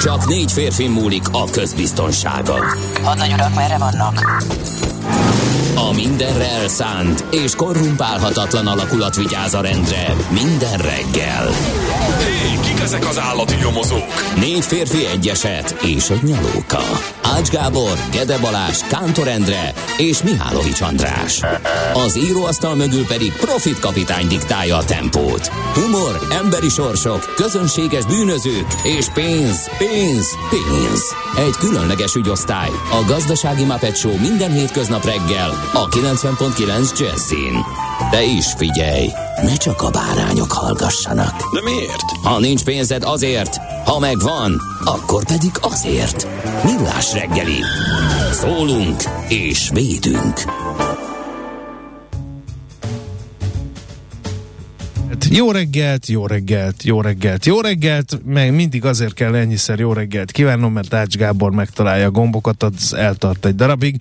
Csak négy férfi múlik a közbiztonsága. Hadnagy urak, merre vannak? A mindenre elszánt és korrumpálhatatlan alakulat vigyáz a rendre minden reggel. Hé, kik ezek az állati nyomozók? Négy férfi egyeset és egy nyalóka. Ács Gábor, Gede Balázs, Kántor Endre és Mihálovics András. Az íróasztal mögül pedig Profit kapitány diktálja a tempót. Humor, emberi sorsok, közönséges bűnözők és pénz, pénz, pénz. Egy különleges ügyosztály. A Gazdasági Muppet Show minden hétköznap reggel a 90.9 Jazzin. De is figyelj, ne csak a bárányok hallgassanak. De miért? Ha nincs pénzed azért, ha megvan, akkor pedig azért. Millás reggeli. Szólunk és védünk. Jó reggelt, jó reggelt, jó reggelt, jó reggelt, meg mindig azért kell ennyiszer jó reggelt kívánom, mert Ács Gábor megtalálja a gombokat, az eltart egy darabig,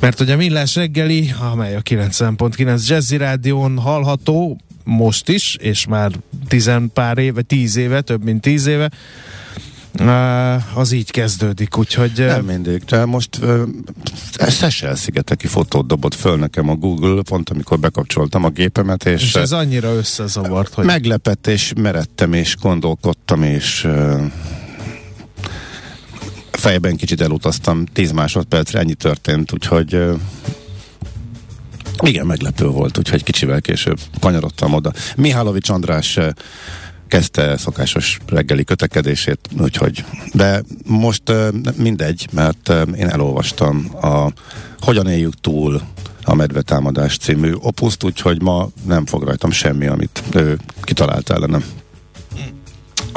mert hogy a Millás reggeli, amely a 90.9 Jazzy Rádión hallható, most is, és már tizen pár éve, tíz éve, több mint tíz éve, az így kezdődik, úgyhogy... Nem mindig, de most uh, Seychelles-szigeteki fotót dobott föl nekem a Google, pont amikor bekapcsoltam a gépemet, és... És ez annyira összezavart, hogy... Meglepett, és meredtem, és gondolkodtam, és fejben kicsit elutaztam, 10 másodpercre ennyi történt, úgyhogy igen, meglepő volt, úgyhogy kicsivel később kanyarodtam oda. Mihálovics András kezdte szokásos reggeli kötekedését, úgyhogy, de most mindegy, mert én elolvastam a Hogyan éljük túl a Medvetámadás című opuszt, úgyhogy ma nem fog rajtam semmi, amit ő kitalált ellenem.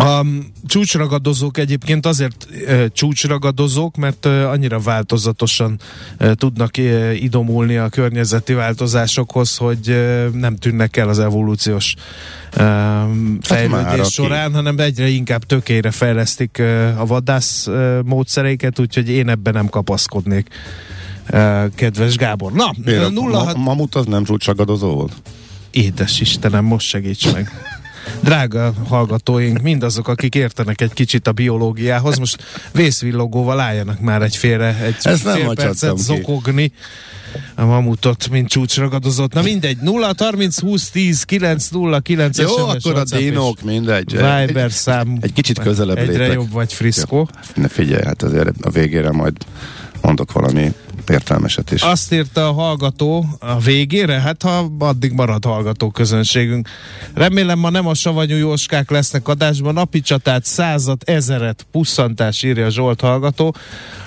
A csúcsragadozók egyébként azért e, csúcsragadozók, mert e, annyira változatosan e, tudnak e, idomulni a környezeti változásokhoz, hogy e, nem tűnnek el az evolúciós e, fejlődés hát során, aki... hanem egyre inkább tökére fejlesztik e, a vadász e, módszereiket, úgyhogy én ebben nem kapaszkodnék. E, kedves Gábor. Na, Például, nulla... Ma, mamut az nem csúcsragadozó volt? Édes Istenem, most segíts meg! Drága hallgatóink, mindazok, akik értenek egy kicsit a biológiához, most vészvillogóval álljanak már egy félre, egy Ezt fél percet ki. zokogni a mamutot, mint csúcsragadozott. Na mindegy, 0 30 20 10 9 0 9 Jó, akkor a dinók, mindegy. Viber szám. Egy kicsit közelebb Egyre lépek. jobb vagy friszkó. Ne figyelj, hát azért a végére majd mondok valami értelmeset is. Azt írta a hallgató a végére, hát ha addig marad hallgató közönségünk. Remélem ma nem a savanyú jóskák lesznek adásban, napi csatát, százat, ezeret, pusszantás írja Zsolt hallgató.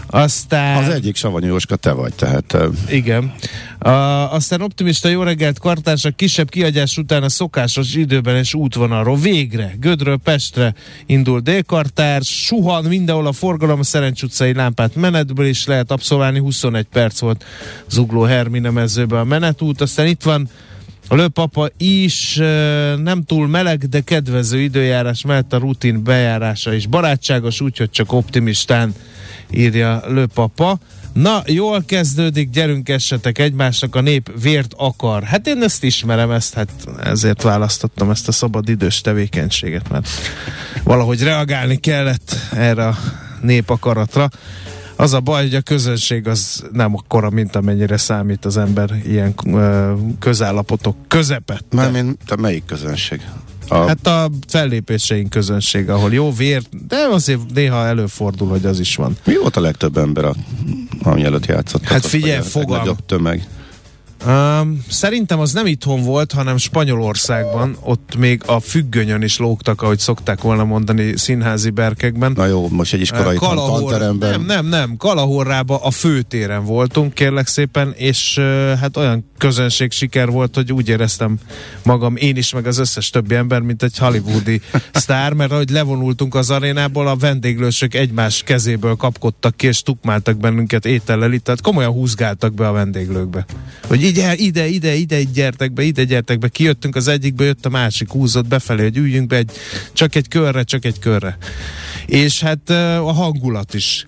Aztán... Az egyik savanyú Jóska te vagy, tehát... Igen. A, aztán optimista jó reggelt kartársa kisebb kiadás után a szokásos időben és útvonalról végre Gödről Pestre indul délkartár, suhan mindenhol a forgalom, a Szerencs utcai lámpát menetből is lehet abszolválni, 21 perc volt Zugló Hermine mezőben a menetút, aztán itt van a lőpapa is nem túl meleg, de kedvező időjárás mellett a rutin bejárása is barátságos, úgyhogy csak optimistán írja lőpapa. Na, jól kezdődik, gyerünk essetek egymásnak, a nép vért akar. Hát én ezt ismerem, ezt, hát ezért választottam ezt a szabad idős tevékenységet, mert valahogy reagálni kellett erre a nép akaratra. Az a baj, hogy a közönség az nem akkora, mint amennyire számít az ember ilyen közállapotok közepette. Mármint te melyik közönség? A... Hát a fellépéseink közönség, ahol jó vér, de azért néha előfordul, hogy az is van. Mi volt a legtöbb ember, a, ami előtt játszott? Hát figyelj, fogalm. tömeg. Um, szerintem az nem itthon volt, hanem Spanyolországban. Ott még a függönyön is lógtak, ahogy szokták volna mondani színházi berkekben. Na jó, most egy iskolai Kalahor, tanteremben. nem, nem, nem, Kalahorrába a főtéren voltunk, kérlek szépen, és hát olyan közönség siker volt, hogy úgy éreztem magam, én is, meg az összes többi ember, mint egy hollywoodi sztár, mert ahogy levonultunk az arénából, a vendéglősök egymás kezéből kapkodtak ki, és tukmáltak bennünket étellel itt, tehát komolyan húzgáltak be a vendéglőkbe. Hogy ide, ide, ide, ide, gyertek be, ide gyertek be. Kijöttünk az egyikbe, jött a másik, húzott befelé, hogy üljünk be egy, csak egy körre, csak egy körre. És hát a hangulat is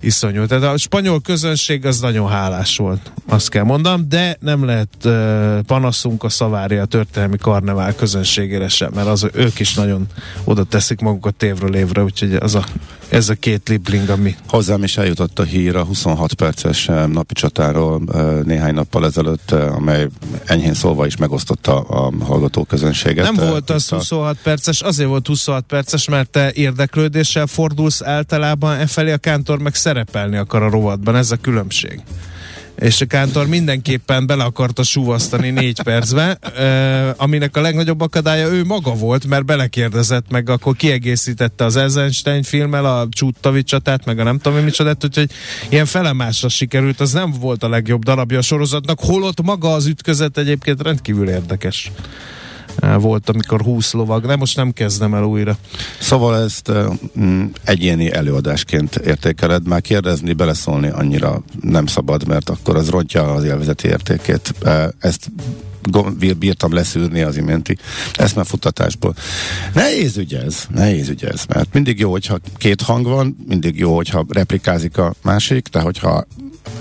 iszonyú. Tehát a spanyol közönség az nagyon hálás volt, azt kell mondanom, de nem lehet uh, panaszunk a Szavária történelmi karnevál közönségére sem, mert az, ők is nagyon oda teszik magukat évről évre, úgyhogy az a, ez a két libling, ami... Hozzám is eljutott a hír a 26 perces napi csatáról néhány nappal ezelőtt, amely enyhén szólva is megosztotta a hallgató közönséget. Nem volt az 26 perces, azért volt 26 perces, mert te érdeklődéssel fordulsz általában e felé a kántor meg szerepelni akar a rovatban, ez a különbség. És a Kántor mindenképpen bele akarta súvasztani négy percbe, aminek a legnagyobb akadálya ő maga volt, mert belekérdezett, meg akkor kiegészítette az Eisenstein filmmel a Csúttavi csatát, meg a nem tudom micsodát, úgyhogy ilyen felemásra sikerült, az nem volt a legjobb darabja a sorozatnak, holott maga az ütközet egyébként rendkívül érdekes volt, amikor 20 lovag, de most nem kezdem el újra. Szóval ezt uh, egyéni előadásként értékeled, már kérdezni, beleszólni annyira nem szabad, mert akkor az rontja az élvezeti értékét. Uh, ezt bírtam leszűrni az iménti eszmefuttatásból. Nehéz ügy ez, nehéz ügy ez, mert mindig jó, hogyha két hang van, mindig jó, hogyha replikázik a másik, de hogyha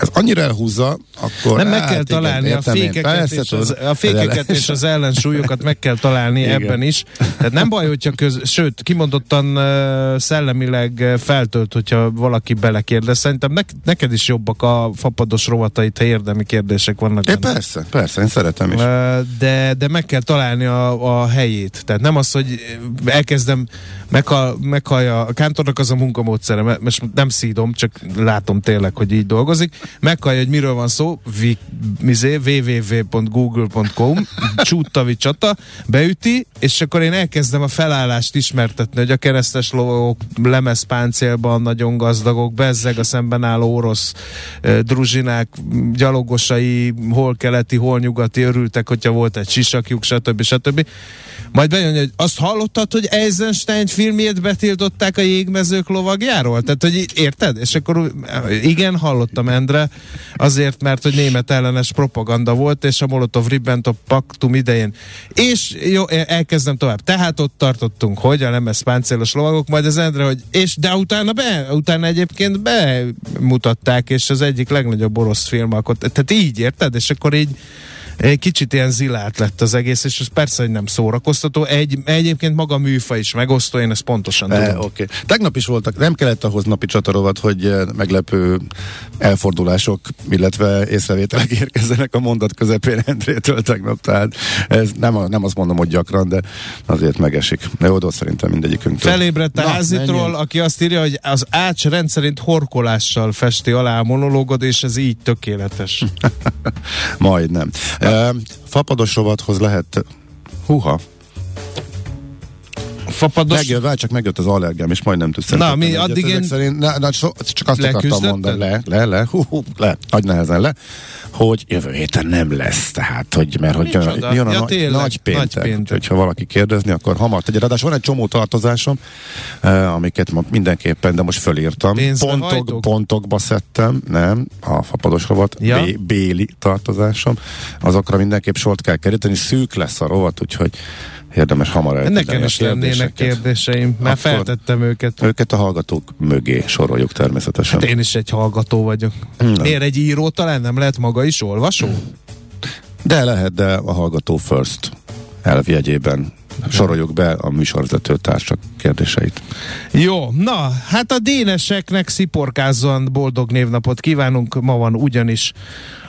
ez annyira elhúzza, akkor... Nem meg hát, kell találni igen, a fékeket, persze, és az, a fékeket és az ellensúlyokat meg kell találni igen. ebben is. Tehát nem baj, hogyha köz, sőt, kimondottan uh, szellemileg feltölt, hogyha valaki belekérdez. Szerintem ne, neked is jobbak a fapados rovatait, ha érdemi kérdések vannak. É, persze, persze, én szeretem is. Uh, de, de meg kell találni a, a helyét. Tehát nem az, hogy elkezdem meghal, meghallja, a kántornak az a munkamódszere, mert most nem szídom, csak látom tényleg, hogy így dolgozik. Meghallja, hogy miről van szó, www.google.com csúttavi csata, beüti, és akkor én elkezdem a felállást ismertetni, hogy a keresztes lovagok lemezpáncélban nagyon gazdagok, bezzeg a szemben álló orosz e, druzsinák, gyalogosai, hol keleti, hol nyugati örültek, hogyha volt egy sisakjuk, stb. stb. Majd bejön, hogy azt hallottad, hogy Eisenstein filmjét betiltották a jégmezők lovagjáról? Tehát, hogy érted? És akkor igen, hallottam Endre, azért, mert hogy német ellenes propaganda volt, és a Molotov-Ribbentrop paktum idején. És jó, elkezdem tovább. Tehát ott tartottunk, hogy a lemez páncélos lovagok, majd az Endre, hogy és de utána be, utána egyébként bemutatták, és az egyik legnagyobb orosz filmalkot. Tehát így, érted? És akkor így egy kicsit ilyen zilált lett az egész, és ez persze, hogy nem szórakoztató. Egy, egyébként maga a műfa is megosztó, én ezt pontosan e, tudom. Okay. Tegnap is voltak, nem kellett ahhoz napi csatarovat, hogy eh, meglepő elfordulások, illetve észrevételek érkezzenek a mondat közepén Endrétől tegnap, tehát ez nem, a, nem azt mondom, hogy gyakran, de azért megesik. Jó, oda szerintem mindegyikünktől. Felébredt a házitról, aki azt írja, hogy az ács rendszerint horkolással festi alá a monológod, és ez így tökéletes. Majdnem. Fapados rovathoz lehet... Huha, fapados... Megjött, várj, csak megjött az allergám, és majdnem tudsz Na, mi addig én... Szerint, na, na, so, csak azt akartam mondani, le, le, le, hú, hú, le, nagy nehezen le, hogy jövő héten nem lesz, tehát, hogy, mert hogy jön, jön a ja, nagy, tényleg, nagy péntek, nagy péntek. hogyha valaki kérdezni, akkor hamar tegye. Ráadásul van egy csomó tartozásom, eh, amiket ma mindenképpen, de most fölírtam. Pontok, pontokba szedtem, nem, a fapados rovat, ja. B, béli tartozásom, azokra mindenképp sort kell keríteni, szűk lesz a rovat, úgyhogy érdemes hamar elkezdeni Nekem is lennének kérdéseim, már Akkor feltettem őket. Őket a hallgatók mögé soroljuk természetesen. Hát én is egy hallgató vagyok. Nem. Miért egy író talán nem lehet maga is olvasó? De lehet, de a hallgató first elvjegyében soroljuk be a műsorvezető társak kérdéseit. Jó, na, hát a déneseknek sziporkázzon boldog névnapot kívánunk, ma van ugyanis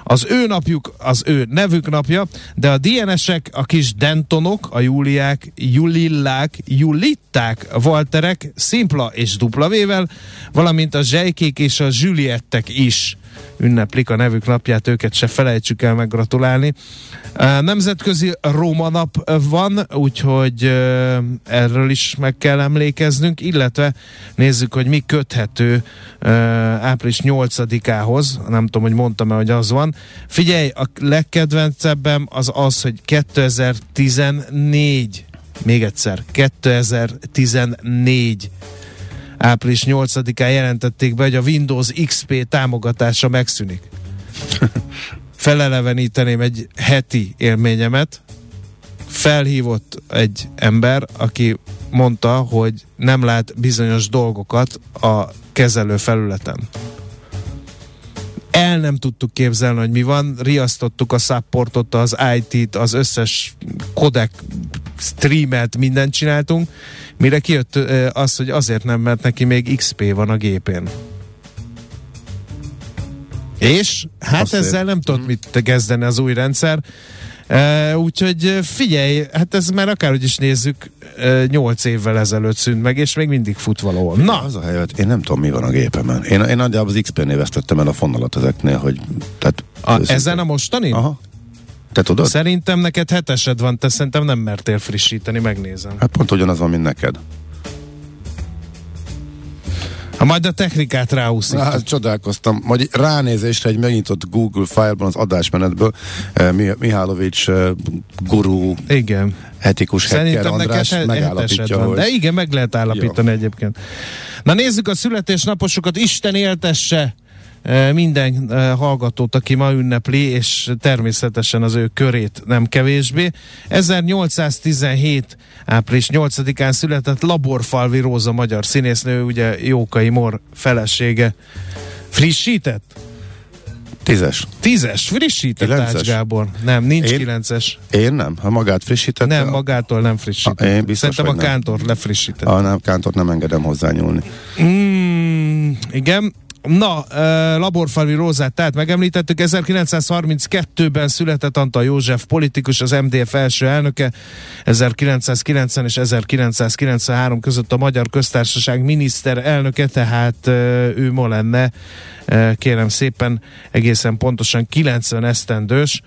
az ő napjuk, az ő nevük napja, de a DNS-ek, a kis Dentonok, a Juliák, Julillák, Julitták, Walterek, szimpla és dupla vével, valamint a Zsejkék és a Juliettek is ünneplik a nevük napját, őket se felejtsük el meggratulálni. Nemzetközi Róma nap van, úgyhogy erről is meg kell emlékeznünk, illetve nézzük, hogy mi köthető április 8-ához, nem tudom, hogy mondtam-e, hogy az van. Figyelj, a legkedvencebbem az az, hogy 2014 még egyszer, 2014 április 8-án jelentették be, hogy a Windows XP támogatása megszűnik. Feleleveníteném egy heti élményemet. Felhívott egy ember, aki mondta, hogy nem lát bizonyos dolgokat a kezelő felületen el nem tudtuk képzelni, hogy mi van, riasztottuk a supportot, az IT-t, az összes kodek streamet, mindent csináltunk, mire kijött az, hogy azért nem, mert neki még XP van a gépén. És? Hát Azt ezzel nem tudott mit kezdeni az új rendszer. Úgyhogy figyelj, hát ez már akárhogy is nézzük, 8 évvel ezelőtt szűnt meg, és még mindig fut valahol. Na! Az a helyet, én nem tudom, mi van a gépemen. Én, én nagyjából az XP-nél vesztettem el a fonalat ezeknél, hogy... Tehát, a, ezen a mostani? Aha. Te tudod? Szerintem neked hetesed van, te szerintem nem mertél frissíteni, megnézem. Hát pont ugyanaz van, mint neked. Ha majd a technikát ráúszik. Hát csodálkoztam. Majd ránézésre egy megnyitott Google file az adásmenetből eh, Mihálovics eh, guru igen. etikus Szerintem hacker András he- megállapítja, hogy... De igen, meg lehet állapítani Jó. egyébként. Na nézzük a születésnaposokat. Isten éltesse minden hallgatót, aki ma ünnepli, és természetesen az ő körét nem kevésbé. 1817. április 8-án született Laborfalvi Róza magyar színésznő, ugye Jókai Mor felesége. Frissített? Tízes. Tízes, frissített Ács Gábor. Nem, nincs én, kilences. Én nem, ha magát frissítette. Nem, magától nem frissített. én biztos, Szerintem a Kántor lefrissített. A nem, Kántort nem engedem hozzányúlni. Mm, igen, Na, Laborfalvi Rózát, tehát megemlítettük, 1932-ben született Antal József, politikus, az MDF első elnöke, 1990 és 1993 között a Magyar Köztársaság miniszter elnöke, tehát ő ma lenne, kérem szépen, egészen pontosan 90 esztendős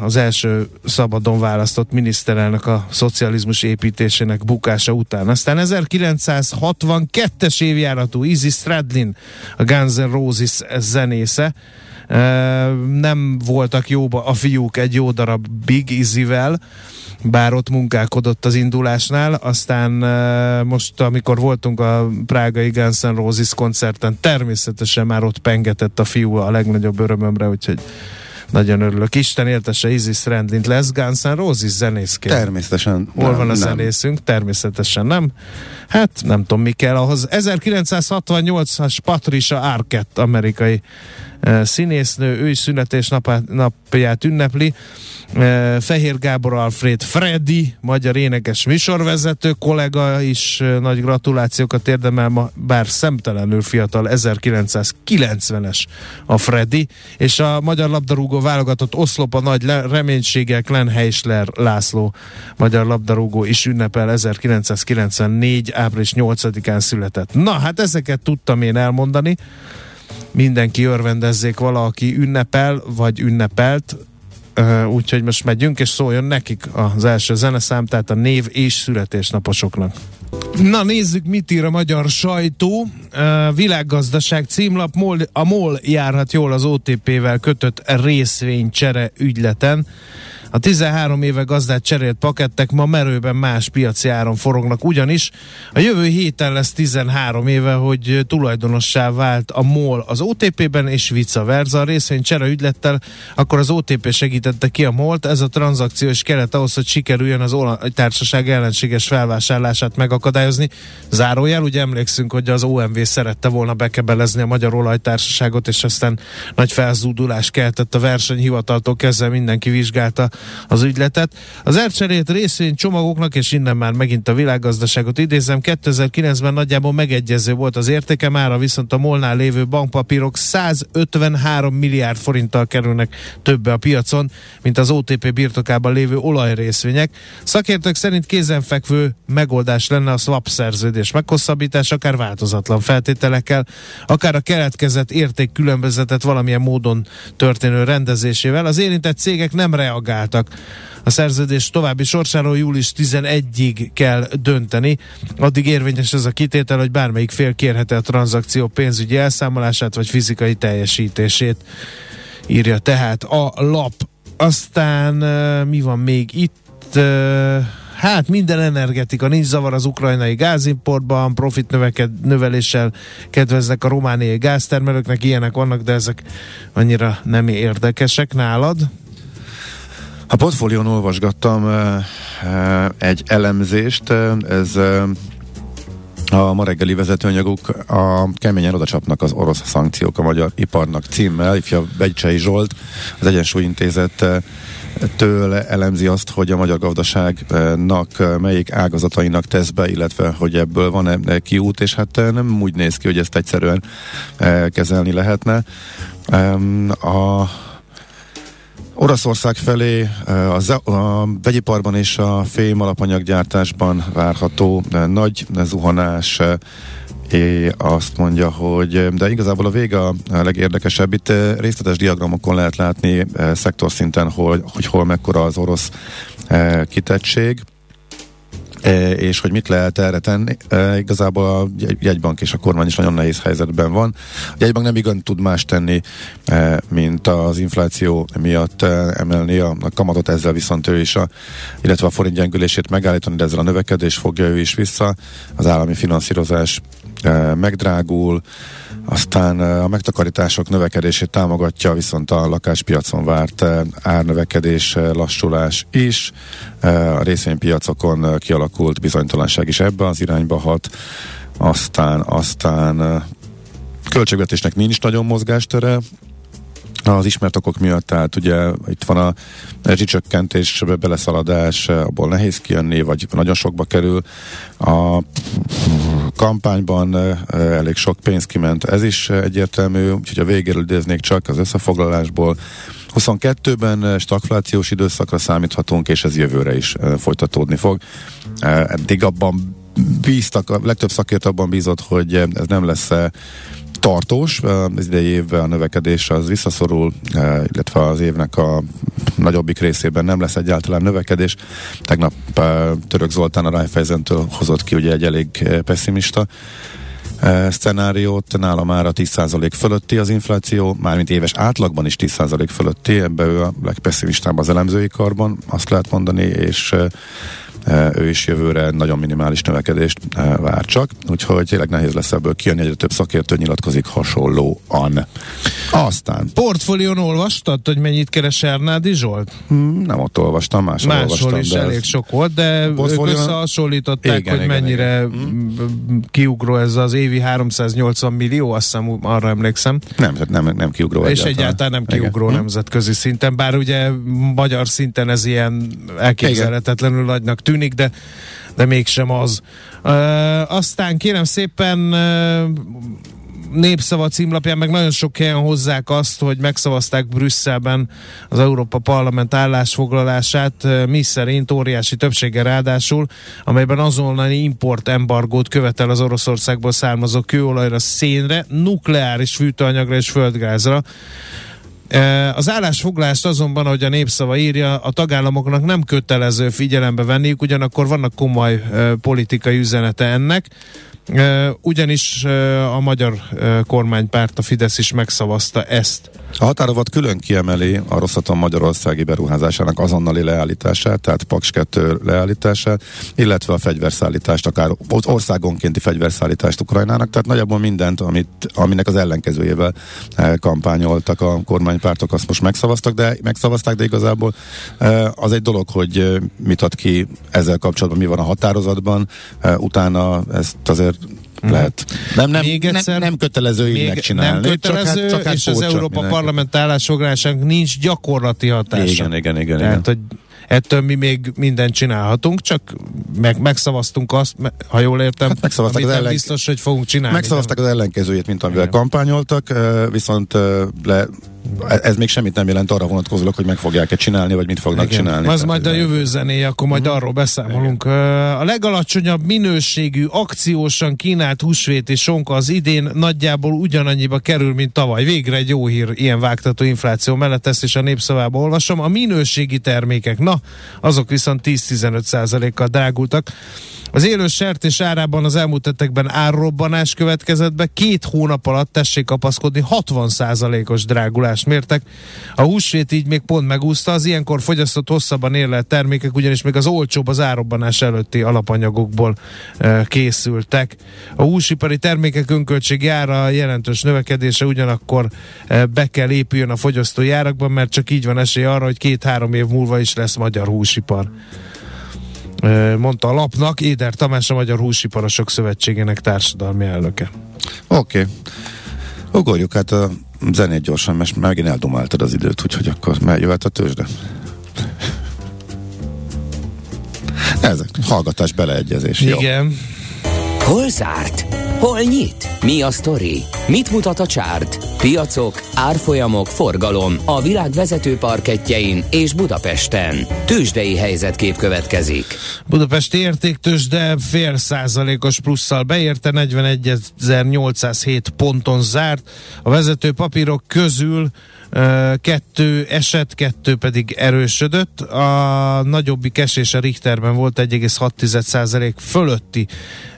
az első szabadon választott miniszterelnök a szocializmus építésének bukása után. Aztán 1962-es évjáratú Izzy Stradlin, a Guns N' Roses zenésze, nem voltak jóba a fiúk egy jó darab Big Izzy-vel, bár ott munkálkodott az indulásnál, aztán most, amikor voltunk a prágai Guns N' Roses koncerten, természetesen már ott pengetett a fiú a legnagyobb örömömre, úgyhogy nagyon örülök. Isten éltese Isis Rendlint lesz Guns N' Roses zenészként. Természetesen. Hol nem, van a nem. zenészünk? Természetesen nem. Hát nem tudom mi kell ahhoz. 1968-as Patricia Arquette, amerikai színésznő, ő is születésnapját ünnepli. Fehér Gábor Alfred Freddy, magyar énekes műsorvezető kollega is nagy gratulációkat érdemel, ma, bár szemtelenül fiatal, 1990-es a Freddy, és a magyar labdarúgó válogatott oszlop a nagy reménységek Len Heisler László magyar labdarúgó is ünnepel 1994. április 8-án született. Na, hát ezeket tudtam én elmondani mindenki örvendezzék valaki ünnepel, vagy ünnepelt, úgyhogy most megyünk, és szóljon nekik az első zeneszám, tehát a név és születésnaposoknak. Na nézzük, mit ír a magyar sajtó. Uh, világgazdaság címlap, MOL, a MOL járhat jól az OTP-vel kötött részvénycsere ügyleten. A 13 éve gazdát cserélt pakettek ma merőben más piaci áron forognak, ugyanis a jövő héten lesz 13 éve, hogy tulajdonossá vált a MOL az OTP-ben, és vice versa. A részvény csere ügylettel akkor az OTP segítette ki a MOL-t. Ez a tranzakció is kellett ahhoz, hogy sikerüljön az társaság ellenséges felvásárlását megakadályozni. Zárójel, ugye emlékszünk, hogy az OMV szerette volna bekebelezni a Magyar Olajtársaságot, és aztán nagy felzúdulás keltett a versenyhivataltól kezdve mindenki vizsgálta az ügyletet. Az elcserélt részvénycsomagoknak, és innen már megint a világgazdaságot idézem, 2009-ben nagyjából megegyező volt az értéke, mára viszont a molnál lévő bankpapírok 153 milliárd forinttal kerülnek többe a piacon, mint az OTP birtokában lévő olajrészvények. Szakértők szerint kézenfekvő megoldás lenne a swap szerződés meghosszabbítás, akár változatlan feltételekkel, akár a keletkezett értékkülönbözetet valamilyen módon történő rendezésével. Az érintett cégek nem reagáltak. A szerződés további sorsáról július 11-ig kell dönteni. Addig érvényes ez a kitétel, hogy bármelyik fél kérheti a tranzakció pénzügyi elszámolását vagy fizikai teljesítését írja tehát a lap. Aztán mi van még itt? Hát minden energetika, nincs zavar az ukrajnai gázimportban, profit növeked, növeléssel kedveznek a romániai gáztermelőknek, ilyenek vannak, de ezek annyira nem érdekesek nálad. A portfólión olvasgattam egy elemzést, ez a ma reggeli vezetőanyaguk a keményen odacsapnak az orosz szankciók a magyar iparnak címmel. Ifja Becsei Zsolt, az Egyensúlyintézet től elemzi azt, hogy a magyar gazdaságnak melyik ágazatainak tesz be, illetve hogy ebből van-e kiút, és hát nem úgy néz ki, hogy ezt egyszerűen kezelni lehetne. A Oroszország felé a, a vegyiparban és a fém alapanyaggyártásban várható nagy zuhanás É, azt mondja, hogy de igazából a vége a legérdekesebb. Itt részletes diagramokon lehet látni szektorszinten, hogy, hogy hol mekkora az orosz kitettség és hogy mit lehet erre tenni. Igazából a jegybank és a kormány is nagyon nehéz helyzetben van. A jegybank nem igazán tud más tenni, mint az infláció miatt emelni a, kamatot, ezzel viszont ő is, a, illetve a forint gyengülését megállítani, de ezzel a növekedés fogja ő is vissza. Az állami finanszírozás megdrágul, aztán a megtakarítások növekedését támogatja, viszont a lakáspiacon várt árnövekedés, lassulás is. A részvénypiacokon kialakult bizonytalanság is ebbe az irányba hat. Aztán, aztán költségvetésnek nincs nagyon mozgástere, az ismert okok miatt, tehát ugye itt van a rezsicsökkentés, beleszaladás, abból nehéz kijönni, vagy nagyon sokba kerül. A kampányban elég sok pénz kiment, ez is egyértelmű, úgyhogy a végéről idéznék csak az összefoglalásból. 22-ben stagflációs időszakra számíthatunk, és ez jövőre is folytatódni fog. Eddig abban bíztak, a legtöbb szakért abban bízott, hogy ez nem lesz tartós, az idei évben a növekedés az visszaszorul, illetve az évnek a nagyobbik részében nem lesz egyáltalán növekedés. Tegnap Török Zoltán a Raiffeisen-től hozott ki ugye egy elég pessimista szcenáriót, nála már a 10% fölötti az infláció, mármint éves átlagban is 10% fölötti, ebbe ő a legpesszimistább az elemzői karban, azt lehet mondani, és ő is jövőre nagyon minimális növekedést vár csak, úgyhogy tényleg nehéz lesz ebből kijönni, egyre több szakértő nyilatkozik hasonlóan. Aztán. Portfólión olvastad, hogy mennyit keres Ernádi Zsolt? Hmm, nem ott olvastam, máshol, máshol olvastam. is elég ez... sok volt, de ők összehasonlították, igen, hogy igen, mennyire igen. kiugró ez az évi 380 millió, azt hiszem, arra emlékszem. Nem, nem, nem kiugró És egyáltalán, egyáltalán nem kiugró igen. nemzetközi szinten, bár ugye magyar szinten ez ilyen elképzelhetetlenül nagynak tűnik, tűnik, de, de mégsem az. Uh, aztán kérem szépen uh, népszava címlapján meg nagyon sok helyen hozzák azt, hogy megszavazták Brüsszelben az Európa Parlament állásfoglalását, mi szerint óriási többsége ráadásul, amelyben azonnali importembargót követel az Oroszországból származó kőolajra, szénre, nukleáris fűtőanyagra és földgázra. Az állásfoglalást azonban, ahogy a népszava írja, a tagállamoknak nem kötelező figyelembe venniük, ugyanakkor vannak komoly politikai üzenete ennek. Ugyanis a magyar kormánypárt, a Fidesz is megszavazta ezt. A határozat külön kiemeli a Rosszaton Magyarországi beruházásának azonnali leállítását, tehát Paks 2 leállítását, illetve a fegyverszállítást, akár országonkénti fegyverszállítást Ukrajnának, tehát nagyjából mindent, amit, aminek az ellenkezőjével kampányoltak a kormánypártok, azt most megszavaztak, de megszavazták, de igazából az egy dolog, hogy mit ad ki ezzel kapcsolatban, mi van a határozatban, utána ezt azért mm. lehet. Nem, nem, még egyszer, nem, nem kötelező így megcsinálni. Nem kötelező, csak hát, csak hát és az Európa Parlament állásfoglalásának nincs gyakorlati hatása. Igen, igen, igen. Tehát, igen. hogy Ettől mi még mindent csinálhatunk, csak meg, megszavaztunk azt, ha jól értem, Hát megszavazták amit az nem ellen- biztos, hogy fogunk csinálni. Megszavazták az ellenkezőjét, mint amivel Igen. kampányoltak, viszont le, ez még semmit nem jelent arra vonatkozólag, hogy meg fogják-e csinálni, vagy mit fognak Igen. csinálni. Az majd a jövő zené, akkor majd arról beszámolunk. Ö, A legalacsonyabb minőségű, akciósan kínált húsvét és sonka az idén nagyjából ugyanannyiba kerül, mint tavaly. Végre egy jó hír ilyen vágtató infláció mellett, ezt is a népszavába olvasom. A minőségi termékek, na, azok viszont 10-15 százalékkal drágultak. Az élő sertés árában az elmúlt hetekben árrobbanás következett be, két hónap alatt tessék kapaszkodni 60%-os drágulást mértek. A húsvét így még pont megúszta, az ilyenkor fogyasztott hosszabban érlelt termékek, ugyanis még az olcsóbb az árrobbanás előtti alapanyagokból e, készültek. A húsipari termékek önköltségi ára jelentős növekedése ugyanakkor e, be kell épüljön a fogyasztói árakban, mert csak így van esély arra, hogy két-három év múlva is lesz magyar húsipar mondta a lapnak Éder Tamás, a Magyar Húsiparosok Szövetségének társadalmi elnöke. Oké. Okay. Ugorjuk hát a zenét gyorsan, mert megint eldomáltad az időt, úgyhogy akkor jöhet a tőzsde. Ez hallgatás beleegyezés. Jó. Hol zárt? Hol nyit? Mi a sztori? Mit mutat a csárt? Piacok, árfolyamok, forgalom a világ vezető parketjein és Budapesten. Tősdei helyzetkép következik. Budapesti értéktős, de fél százalékos plusszal beérte, 41.807 ponton zárt. A vezető papírok közül kettő eset, kettő pedig erősödött. A nagyobbik esés a Richterben volt 1,6 százalék fölötti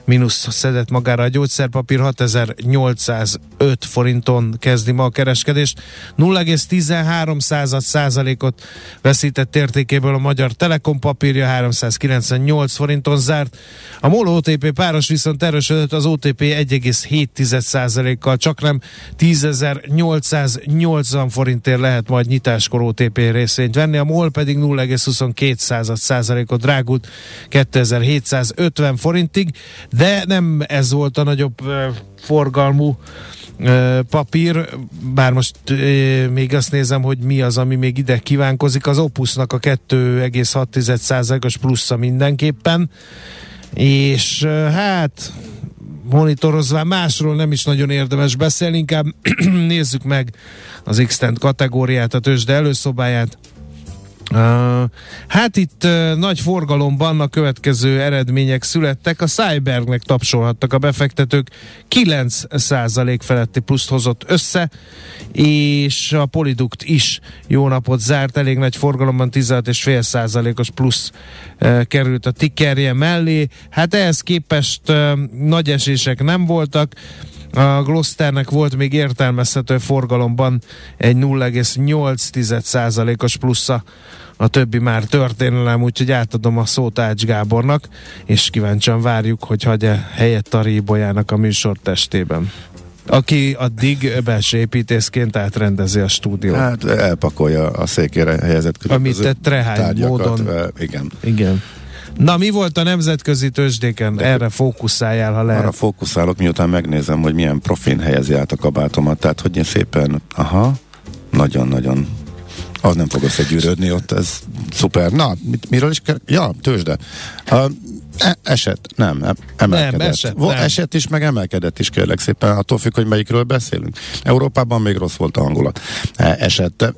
mínusz szedett magára a gyógyszerpapír 6805 forinton kezdi ma a kereskedést. 0,13 század százalékot veszített értékéből a Magyar Telekom papírja 398 forinton zárt. A MOL OTP páros viszont erősödött az OTP 1,7 százalékkal, csak nem 10.880 forintért lehet majd nyitáskor OTP részvényt venni, a MOL pedig 0,22 század százalékot drágult 2750 forintig, de nem ez volt a nagyobb forgalmú papír, bár most még azt nézem, hogy mi az, ami még ide kívánkozik, az Opusnak a 2,6%-os plusza mindenképpen, és hát monitorozván másról nem is nagyon érdemes beszélni, inkább nézzük meg az x kategóriát, a tőzsde előszobáját. Hát itt nagy forgalomban a következő eredmények születtek. A Cybernek tapsolhattak a befektetők, 9% feletti pluszt hozott össze, és a Poliduct is jó napot zárt, elég nagy forgalomban 16,5%-os plusz került a tickerje mellé. Hát ehhez képest nagy esések nem voltak, a Glosternek volt még értelmezhető forgalomban egy 0,8%-os plusza, a többi már történelem, úgyhogy átadom a szót Ács Gábornak, és kíváncsian várjuk, hogy hagyja helyet a Ríbolyának a műsor testében aki addig belső építészként átrendezi a stúdiót. Hát elpakolja a székére helyezett Amit különböző te trehány tárgyakat. módon- Igen. Igen. Na, mi volt a nemzetközi tőzsdéken? Erre fókuszáljál, ha lehet. Arra fókuszálok, miután megnézem, hogy milyen profin helyezi át a kabátomat. Tehát, hogy én szépen, aha, nagyon-nagyon az nem fog összegyűrődni ott, ez szuper. Na, mit, miről is kell? Ja, tőzsde. A, e, eset, nem, emelkedett. Nem, eset, Vo- nem. eset is, meg emelkedett is, kérlek szépen, attól függ, hogy melyikről beszélünk. Európában még rossz volt a hangulat. E, esett. De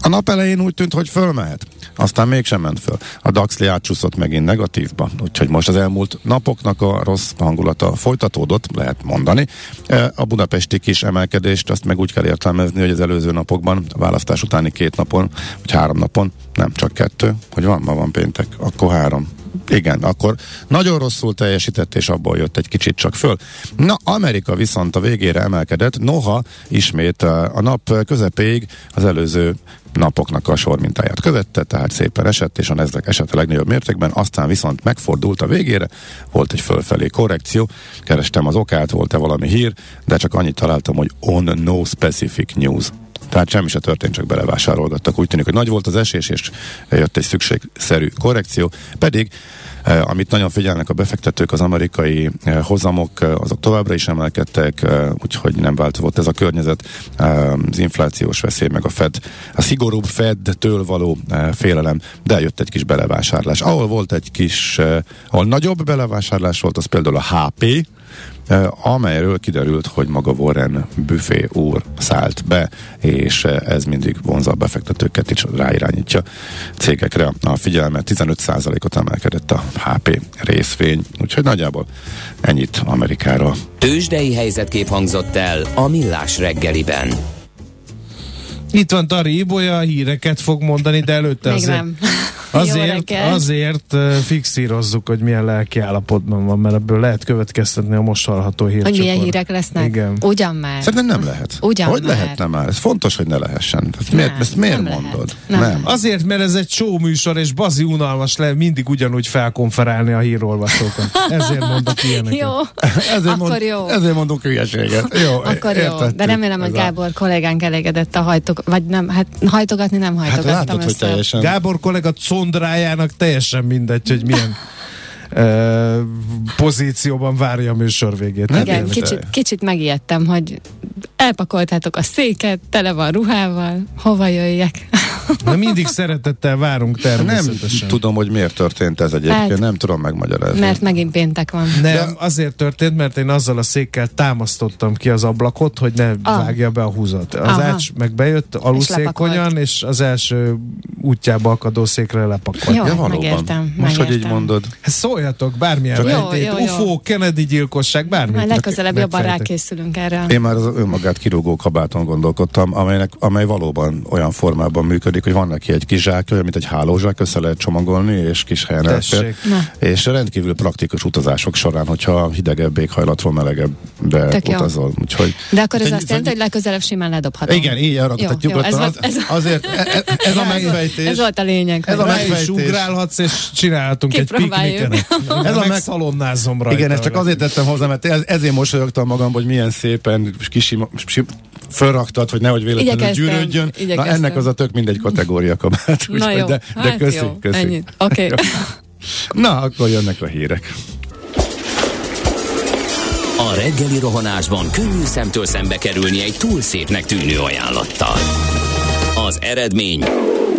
A nap elején úgy tűnt, hogy fölmehet. Aztán mégsem ment föl. A Daxli átcsúszott megint negatívba, úgyhogy most az elmúlt napoknak a rossz hangulata folytatódott, lehet mondani. E, A budapesti kis emelkedést azt meg úgy kell értelmezni, hogy az előző napokban, a választás utáni két napon, vagy három napon, nem csak kettő, hogy van, ma van péntek, akkor három. Igen, akkor nagyon rosszul teljesített, és abból jött egy kicsit csak föl. Na, Amerika viszont a végére emelkedett, noha ismét uh, a nap közepéig az előző napoknak a sormintáját követte, tehát szépen esett, és a Nasdaq esett a legnagyobb mértékben, aztán viszont megfordult a végére, volt egy fölfelé korrekció, kerestem az okát, volt-e valami hír, de csak annyit találtam, hogy on no specific news. Tehát semmi se történt, csak belevásárolgattak. Úgy tűnik, hogy nagy volt az esés, és jött egy szükségszerű korrekció, pedig Amit nagyon figyelnek a befektetők, az amerikai hozamok, azok továbbra is emelkedtek, úgyhogy nem változott ez a környezet, az inflációs veszély, meg a Fed, a szigorúbb Fed-től való félelem, de jött egy kis belevásárlás. Ahol volt egy kis, ahol nagyobb belevásárlás volt, az például a HP, amelyről kiderült, hogy maga Warren Buffet úr szállt be, és ez mindig vonza a befektetőket is ráirányítja cégekre a figyelmet. 15%-ot emelkedett a HP részvény, úgyhogy nagyjából ennyit Amerikára. Tőzsdei helyzetkép hangzott el a Millás reggeliben. Itt van Tari Ibolya, híreket fog mondani, de előtte Még azért, nem. azért, azért fixírozzuk, hogy milyen lelki állapotban van, mert ebből lehet következtetni a most hallható Hogy hírcsokor. milyen hírek lesznek? Igen. Ugyan már. Szerintem nem lehet. Ugyan hogy már. lehetne már? Ez fontos, hogy ne lehessen. Ezt Nem, miért, ezt miért nem lehet. mondod? Nem. nem. Azért, mert ez egy show műsor, és bazi unalmas le mindig ugyanúgy felkonferálni a hírolvasókat. Ezért mondok ilyeneket. Jó, Ezért, akkor jó. ezért mondunk hülyeséget. Jó, Akkor jó, de remélem, hogy Gábor kollégánk elégedett a hajtog, vagy nem, hát hajtogatni nem Hát hajtogattam látod, hogy teljesen... Gábor kollega condrájának teljesen mindegy, hogy milyen pozícióban várja a műsor végét. Hát Igen, ilyen- kicsit, kicsit megijedtem, hogy elpakoltátok a széket, tele van ruhával, hova jöjjek? De mindig szeretettel várunk Nem természetesen. tudom, hogy miért történt ez egyébként, Hát- nem tudom megmagyarázni. Mert megint péntek van. Nem, De- azért történt, mert én azzal a székkel támasztottam ki az ablakot, hogy ne Ah. vágja be a húzat. Az Aha. ács meg bejött aluszékonyan, lepakolt. és az első útjába akadó székre lepakolt. Jó, ja, valóban. megértem, Most, hogy így megértem. mondod. Hát szóljatok, bármilyen Jó, rejtét, jó, jó. UFO, Kennedy gyilkosság, bármit. Majd legközelebb meg- jobban rákészülünk erre. Én már az önmagát kirúgó kabáton gondolkodtam, amelynek, amely valóban olyan formában működik, hogy van neki egy kis zsák, olyan, mint egy hálózsák, össze lehet csomagolni, és kis helyen elfér. És rendkívül praktikus utazások során, hogyha hidegebb éghajlatról melegebb Tök jó. utazol. Úgyhogy, De akkor ez azt jelenti, hogy legközelebb simán ledobhatom. Igen, így arra Jó, tehát jó, ez Az, ez- azért e- e- ez a megfejtés. Ez volt a lényeg. Ez a Rá is megfejtés. ugrálhatsz, és csinálhatunk egy pikniket. Ez a meg- megszalonnázom rajta. Igen, ezt csak azért tettem hozzá, mert ez, ezért mosolyogtam magam, hogy milyen szépen kisima, si- fölraktad, hogy nehogy véletlenül Igyekeztem, gyűrődjön. Na igyekeztem. ennek az a tök mindegy kategória kabát. Na úgyhogy jó, de, de hát köszi, jó, köszi. ennyit. Oké. Okay. Na, akkor jönnek a hírek. A reggeli rohanásban könnyű szemtől szembe kerülni egy túl szépnek tűnő ajánlattal. Az eredmény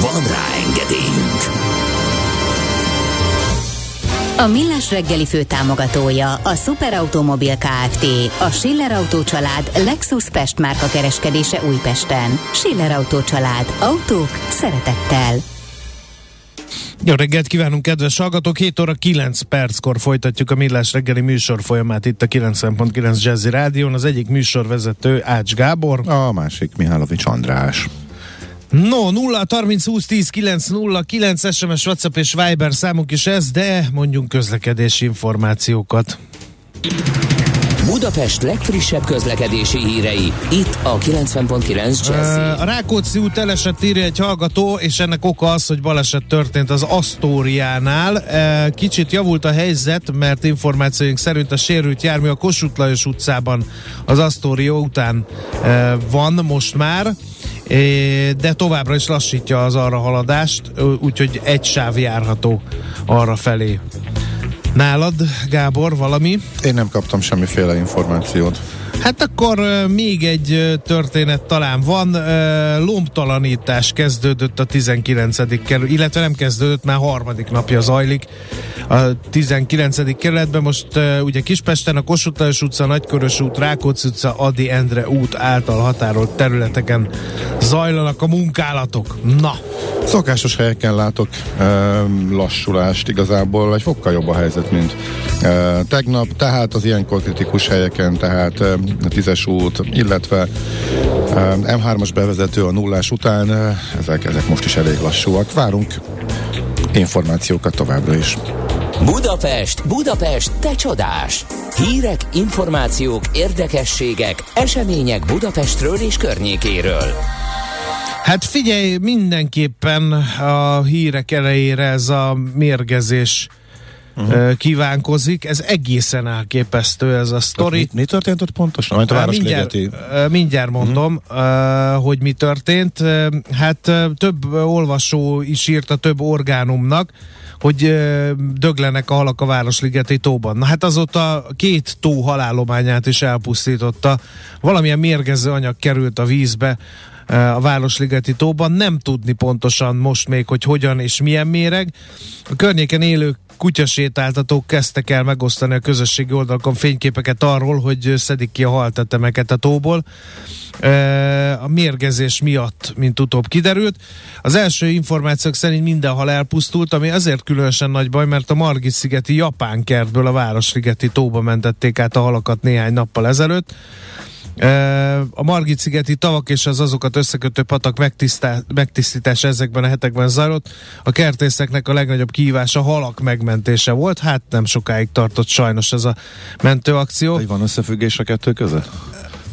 Van rá engedélyünk! A Millás reggeli főtámogatója a Superautomobil KFT, a Schiller Autó család Lexus Pest márka kereskedése Újpesten. Schiller Autó család. Autók szeretettel. Jó reggelt kívánunk, kedves hallgatók! 7 óra 9 perckor folytatjuk a Millás reggeli műsor folyamát itt a 90.9 Jazzy Rádión. Az egyik műsorvezető Ács Gábor. A másik Mihálovics András. No, 0 30 20 10 9 0 9 SMS, WhatsApp és Viber számunk is ez, de mondjunk közlekedési információkat. Budapest legfrissebb közlekedési hírei, itt a 90.9 Jazzy. A Rákóczi út elesett írja egy hallgató, és ennek oka az, hogy baleset történt az Asztóriánál. Kicsit javult a helyzet, mert információink szerint a sérült jármű a Kossuth Lajos utcában az Asztória után van most már de továbbra is lassítja az arra haladást, úgyhogy egy sáv járható arra felé. Nálad, Gábor, valami? Én nem kaptam semmiféle információt. Hát akkor még egy történet talán van. Lombtalanítás kezdődött a 19. kerület, illetve nem kezdődött, már harmadik napja zajlik a 19. kerületben. Most ugye Kispesten a Kossuth utca, Nagykörös út, Rákóczi utca, Adi Endre út által határolt területeken zajlanak a munkálatok. Na, Szokásos helyeken látok lassulást, igazából egy fokkal jobb a helyzet, mint tegnap, tehát az ilyenkor kritikus helyeken, tehát a tízes út, illetve e, M3-as bevezető a nullás után, e, ezek, ezek most is elég lassúak. Várunk információkat továbbra is. Budapest, Budapest, te csodás! Hírek, információk, érdekességek, események Budapestről és környékéről. Hát figyelj, mindenképpen a hírek elejére ez a mérgezés uh-huh. kívánkozik. Ez egészen elképesztő ez a sztori. Mi, mi történt ott pontosan? Mint a mindjárt, mindjárt mondom, uh-huh. hogy mi történt. Hát több olvasó is írt a több orgánumnak, hogy döglenek a halak a Városligeti tóban. Na hát azóta két tó halálományát is elpusztította. Valamilyen mérgező anyag került a vízbe a Városligeti tóban. Nem tudni pontosan most még, hogy hogyan és milyen méreg. A környéken élő kutyasétáltatók kezdtek el megosztani a közösségi oldalakon fényképeket arról, hogy szedik ki a haltetemeket a tóból. A mérgezés miatt, mint utóbb kiderült. Az első információk szerint minden hal elpusztult, ami azért különösen nagy baj, mert a Margit-szigeti japán kertből a Városligeti tóba mentették át a halakat néhány nappal ezelőtt. A Margit-szigeti tavak és az azokat összekötő patak megtisztítása ezekben a hetekben zajlott. A kertészeknek a legnagyobb kihívása halak megmentése volt. Hát nem sokáig tartott sajnos ez a mentőakció. Van összefüggés a kettő között?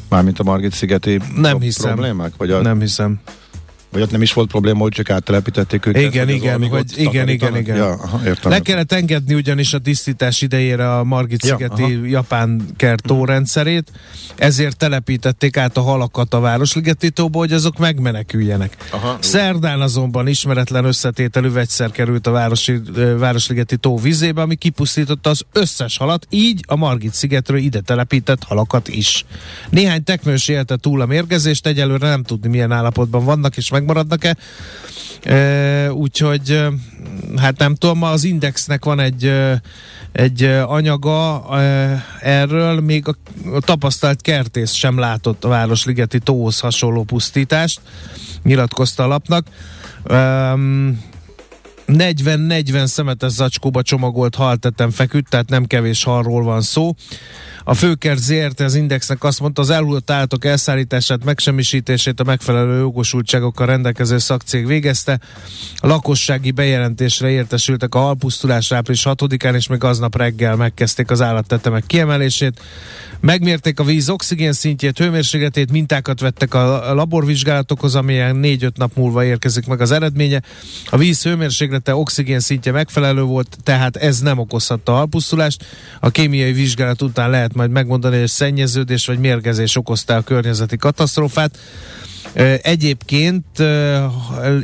Mármint a Margit-szigeti nem hiszem. problémák? Vagy a... Nem hiszem. Vagy ott nem is volt probléma, hogy csak áttelepítették őket? Igen, igen, hogy igen, igen, igen. Ja, aha, értem. Le kellett engedni ugyanis a tisztítás idejére a Margit-szigeti ja, japán kert rendszerét, ezért telepítették át a halakat a Városligeti tóba, hogy azok megmeneküljenek. Aha. Szerdán azonban ismeretlen összetételű vegyszer került a Városi, Városligeti tó vizébe, ami kipusztította az összes halat, így a Margit-szigetről ide telepített halakat is. Néhány teknős élte túl a mérgezést, egyelőre nem tudni milyen állapotban vannak, és meg megmaradnak-e. E, úgyhogy hát nem tudom, az Indexnek van egy, egy anyaga erről, még a, tapasztalt kertész sem látott a Városligeti tóhoz hasonló pusztítást, nyilatkozta a lapnak. E, 40-40 szemetes zacskóba csomagolt haltetem feküdt, tehát nem kevés halról van szó. A főkert ZRT az Indexnek azt mondta, az elhullott állatok elszállítását, megsemmisítését a megfelelő jogosultságokkal rendelkező szakcég végezte. A lakossági bejelentésre értesültek a halpusztulás április 6-án, és még aznap reggel megkezdték az állattetemek kiemelését. Megmérték a víz oxigén szintjét, hőmérsékletét, mintákat vettek a laborvizsgálatokhoz, amilyen 4-5 nap múlva érkezik meg az eredménye. A víz hőmérséklete, oxigén szintje megfelelő volt, tehát ez nem okozhatta a halpusztulást. A kémiai vizsgálat után lehet majd megmondani, hogy szennyeződés vagy mérgezés okozta a környezeti katasztrófát. Egyébként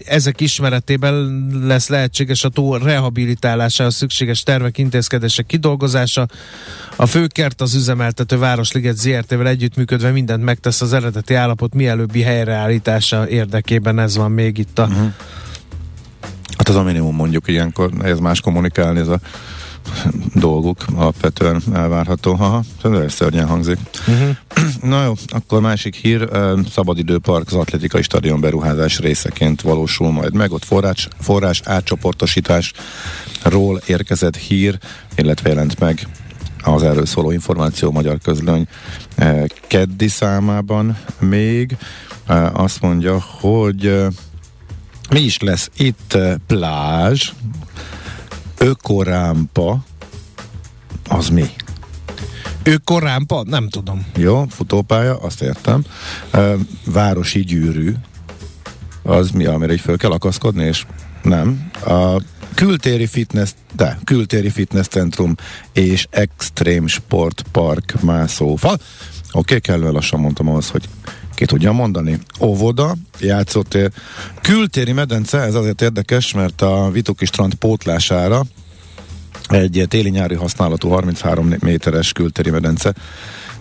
ezek ismeretében lesz lehetséges a tó rehabilitálása, a szükséges tervek, intézkedések kidolgozása. A főkert az üzemeltető Városliget ZRT-vel együttműködve mindent megtesz az eredeti állapot mielőbbi helyreállítása érdekében. Ez van még itt a... Uh-huh. Hát az a minimum mondjuk ilyenkor, ez más kommunikálni, ez a dolguk alapvetően elvárható. Haha, ez szörnyen hangzik. Uh-huh. Na jó, akkor másik hír, szabadidőpark az atletikai stadion beruházás részeként valósul majd meg. Ott forrás, forrás átcsoportosításról érkezett hír, illetve jelent meg az erről szóló információ magyar közlöny keddi számában még. Azt mondja, hogy mi is lesz itt plázs, ökorámpa, az mi? Ökorámpa? Nem tudom. Jó, futópálya, azt értem. Városi gyűrű, az mi, amire így föl kell akaszkodni, és nem. A kültéri fitness, de kültéri fitness centrum és extrém sportpark mászófa. Oké, okay, kellően lassan mondtam ahhoz, hogy ki tudja mondani. Óvoda, játszottél. Kültéri medence, ez azért érdekes, mert a Vituki strand pótlására egy téli-nyári használatú 33 méteres kültéri medence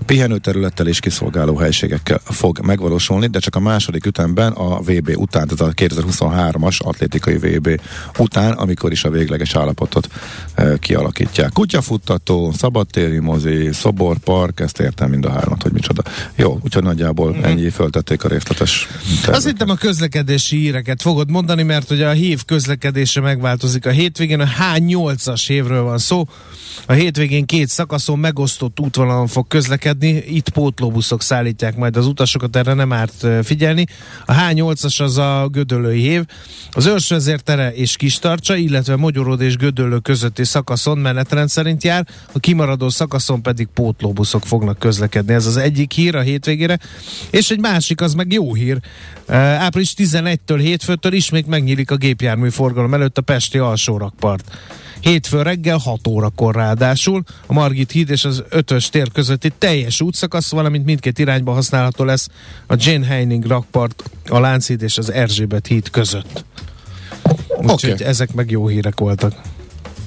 pihenőterülettel és kiszolgáló helységekkel fog megvalósulni, de csak a második ütemben a VB után, tehát a 2023-as atlétikai VB után, amikor is a végleges állapotot e, kialakítják. Kutyafuttató, szabadtéri mozi, szoborpark, ezt értem mind a hármat, hogy micsoda. Jó, úgyhogy nagyjából mm-hmm. ennyi föltették a részletes terveket. Azt hittem a közlekedési híreket fogod mondani, mert hogy a hív közlekedése megváltozik a hétvégén, a H8-as évről van szó. A hétvégén két szakaszon megosztott útvonalon fog közlekedni közlekedni, itt pótlóbuszok szállítják majd az utasokat, erre nem árt figyelni. A H8-as az a Gödöllői év, az Őrsvezértere és Kistarcsa, illetve Mogyorod és Gödöllő közötti szakaszon menetrend szerint jár, a kimaradó szakaszon pedig pótlóbuszok fognak közlekedni. Ez az egyik hír a hétvégére, és egy másik, az meg jó hír. Április 11-től hétfőtől ismét megnyílik a gépjármű forgalom előtt a Pesti alsórakpart. Hétfő reggel 6 órakor ráadásul a Margit híd és az ötös tér közötti teljes útszakasz, valamint mindkét irányba használható lesz a Jane Heining rakpart, a Lánchíd és az Erzsébet híd között. Úgyhogy okay. ezek meg jó hírek voltak.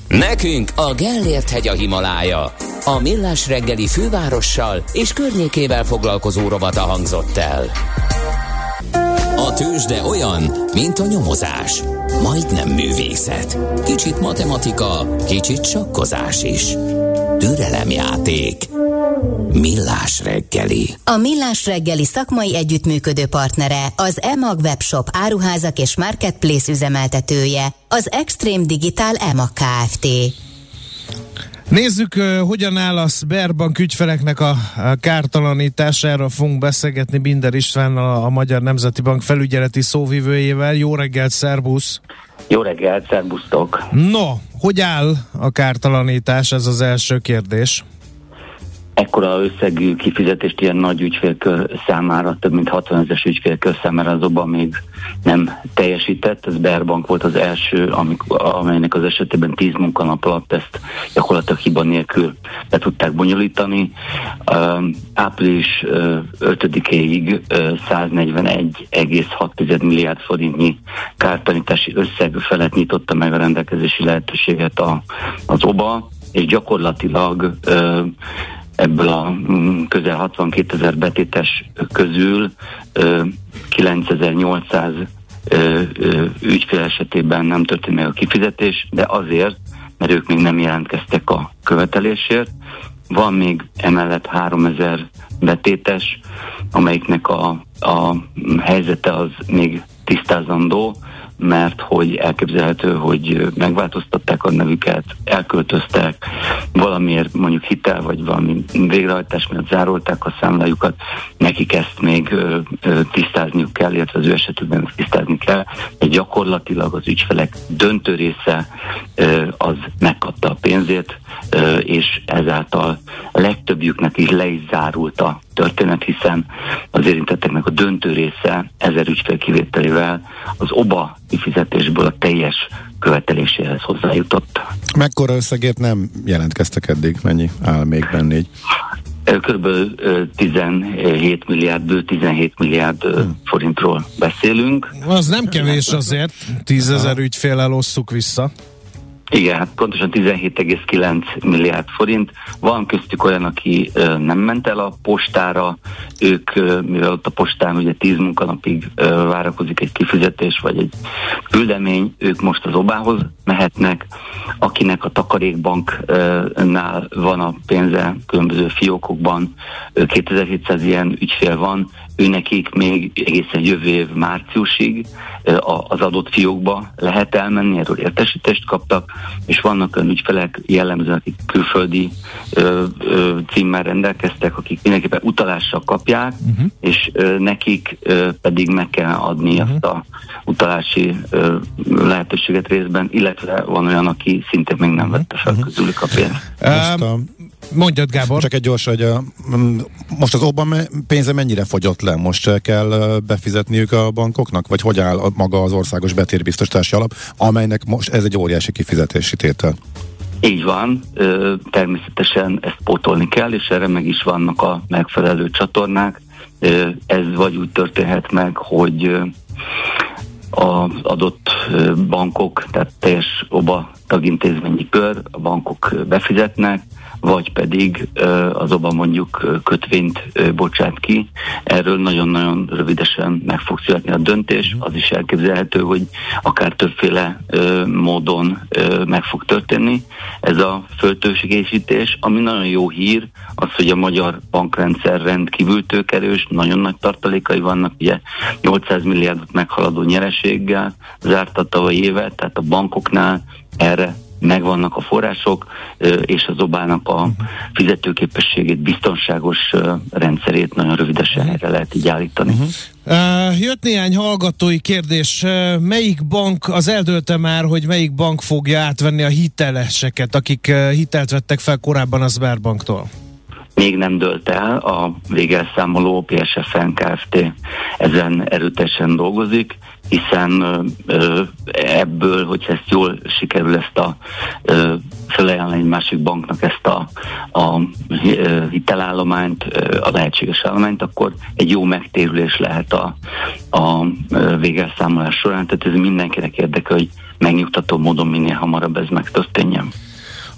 Nekünk a Gellért hegy a Himalája. A Millás reggeli fővárossal és környékével foglalkozó rovata hangzott el. A tőzsde olyan, mint a nyomozás. Majdnem művészet. Kicsit matematika, kicsit sakkozás is. Türelemjáték. Millás reggeli. A Millás reggeli szakmai együttműködő partnere az EMAG webshop áruházak és marketplace üzemeltetője, az Extreme Digital EMAG Kft. Nézzük, hogyan áll a Sberbank ügyfeleknek a kártalanítására fogunk beszélgetni Binder István, a, a Magyar Nemzeti Bank felügyeleti szóvivőjével. Jó reggelt, szervusz! Jó reggelt, szervusztok! No, hogy áll a kártalanítás? Ez az első kérdés ekkora összegű kifizetést ilyen nagy ügyfélkör számára, több mint 60 ezer ügyfélkör számára azonban még nem teljesített. Ez Berbank volt az első, amik, amelynek az esetében 10 munkanap alatt ezt gyakorlatilag hiba nélkül le tudták bonyolítani. Uh, április uh, 5-éig uh, 141,6 milliárd forintnyi kártanítási összeg felett nyitotta meg a rendelkezési lehetőséget a, az OBA, és gyakorlatilag uh, ebből a mm, közel 62 ezer betétes közül 9800 ügyfél esetében nem történt meg a kifizetés, de azért, mert ők még nem jelentkeztek a követelésért. Van még emellett 3000 betétes, amelyiknek a, a helyzete az még tisztázandó, mert hogy elképzelhető, hogy megváltoztatták a nevüket, elköltöztek, valamiért mondjuk hitel, vagy valami végrehajtás miatt zárolták a számlájukat, nekik ezt még tisztázniuk kell, illetve az ő esetükben tisztázni kell, de gyakorlatilag az ügyfelek döntő része az megkapta a pénzét, és ezáltal legtöbbjüknek is le is zárult a történet, hiszen az érintetteknek a döntő része ezer ügyfél kivételével az OBA kifizetésből a teljes követeléséhez hozzájutott. Mekkora összegért nem jelentkeztek eddig? Mennyi áll még benne így? Körülbelül 17 milliárd, bő 17 milliárd hmm. forintról beszélünk. Az nem kevés azért, 10 ezer ügyfél osszuk vissza. Igen, hát pontosan 17,9 milliárd forint. Van köztük olyan, aki nem ment el a postára, ők, mivel ott a postán ugye 10 munkanapig várakozik egy kifizetés vagy egy küldemény, ők most az obához mehetnek. Akinek a takarékbanknál van a pénze különböző fiókokban, 2700 ilyen ügyfél van, ő nekik még egészen jövő év márciusig az adott fiókba lehet elmenni, erről értesítést kaptak, és vannak olyan ügyfelek jellemzően, akik külföldi ö, ö, címmel rendelkeztek, akik mindenképpen utalással kapják, uh-huh. és ö, nekik ö, pedig meg kell adni uh-huh. azt a utalási ö, lehetőséget részben, illetve van olyan, aki szintén még nem vette fel uh-huh. közülük a pénzt. A Mondjad, Gábor. Csak egy gyors, hogy most az Obama pénze mennyire fogyott le? Most kell befizetniük a bankoknak? Vagy hogy áll maga az országos betérbiztosítási alap, amelynek most ez egy óriási kifizetési tétel? Így van, természetesen ezt pótolni kell, és erre meg is vannak a megfelelő csatornák. Ez vagy úgy történhet meg, hogy az adott bankok, tehát teljes OBA tagintézményi kör, a bankok befizetnek, vagy pedig az oba mondjuk kötvényt bocsát ki. Erről nagyon-nagyon rövidesen meg fog születni a döntés. Az is elképzelhető, hogy akár többféle módon meg fog történni. Ez a föltőségésítés, ami nagyon jó hír, az, hogy a magyar bankrendszer rendkívül tőkerős, nagyon nagy tartalékai vannak, ugye 800 milliárdot meghaladó nyereséggel zárta a tavalyi évet, tehát a bankoknál erre megvannak a források, és az obának a fizetőképességét, biztonságos rendszerét nagyon rövidesen erre lehet így állítani. Uh-huh. Uh, jött néhány hallgatói kérdés. Uh, melyik bank, az eldőlte már, hogy melyik bank fogja átvenni a hiteleseket, akik uh, hitelt vettek fel korábban a Sberbanktól? Még nem dölt el, a végelszámoló PSFN Kft. ezen erőteljesen dolgozik, hiszen ebből, hogyha ezt jól sikerül ezt a felajánlani egy másik banknak ezt a, a hitelállományt, a lehetséges állományt, akkor egy jó megtérülés lehet a, a végelszámolás során. Tehát ez mindenkinek érdekel, hogy megnyugtató módon minél hamarabb ez megtörténjen.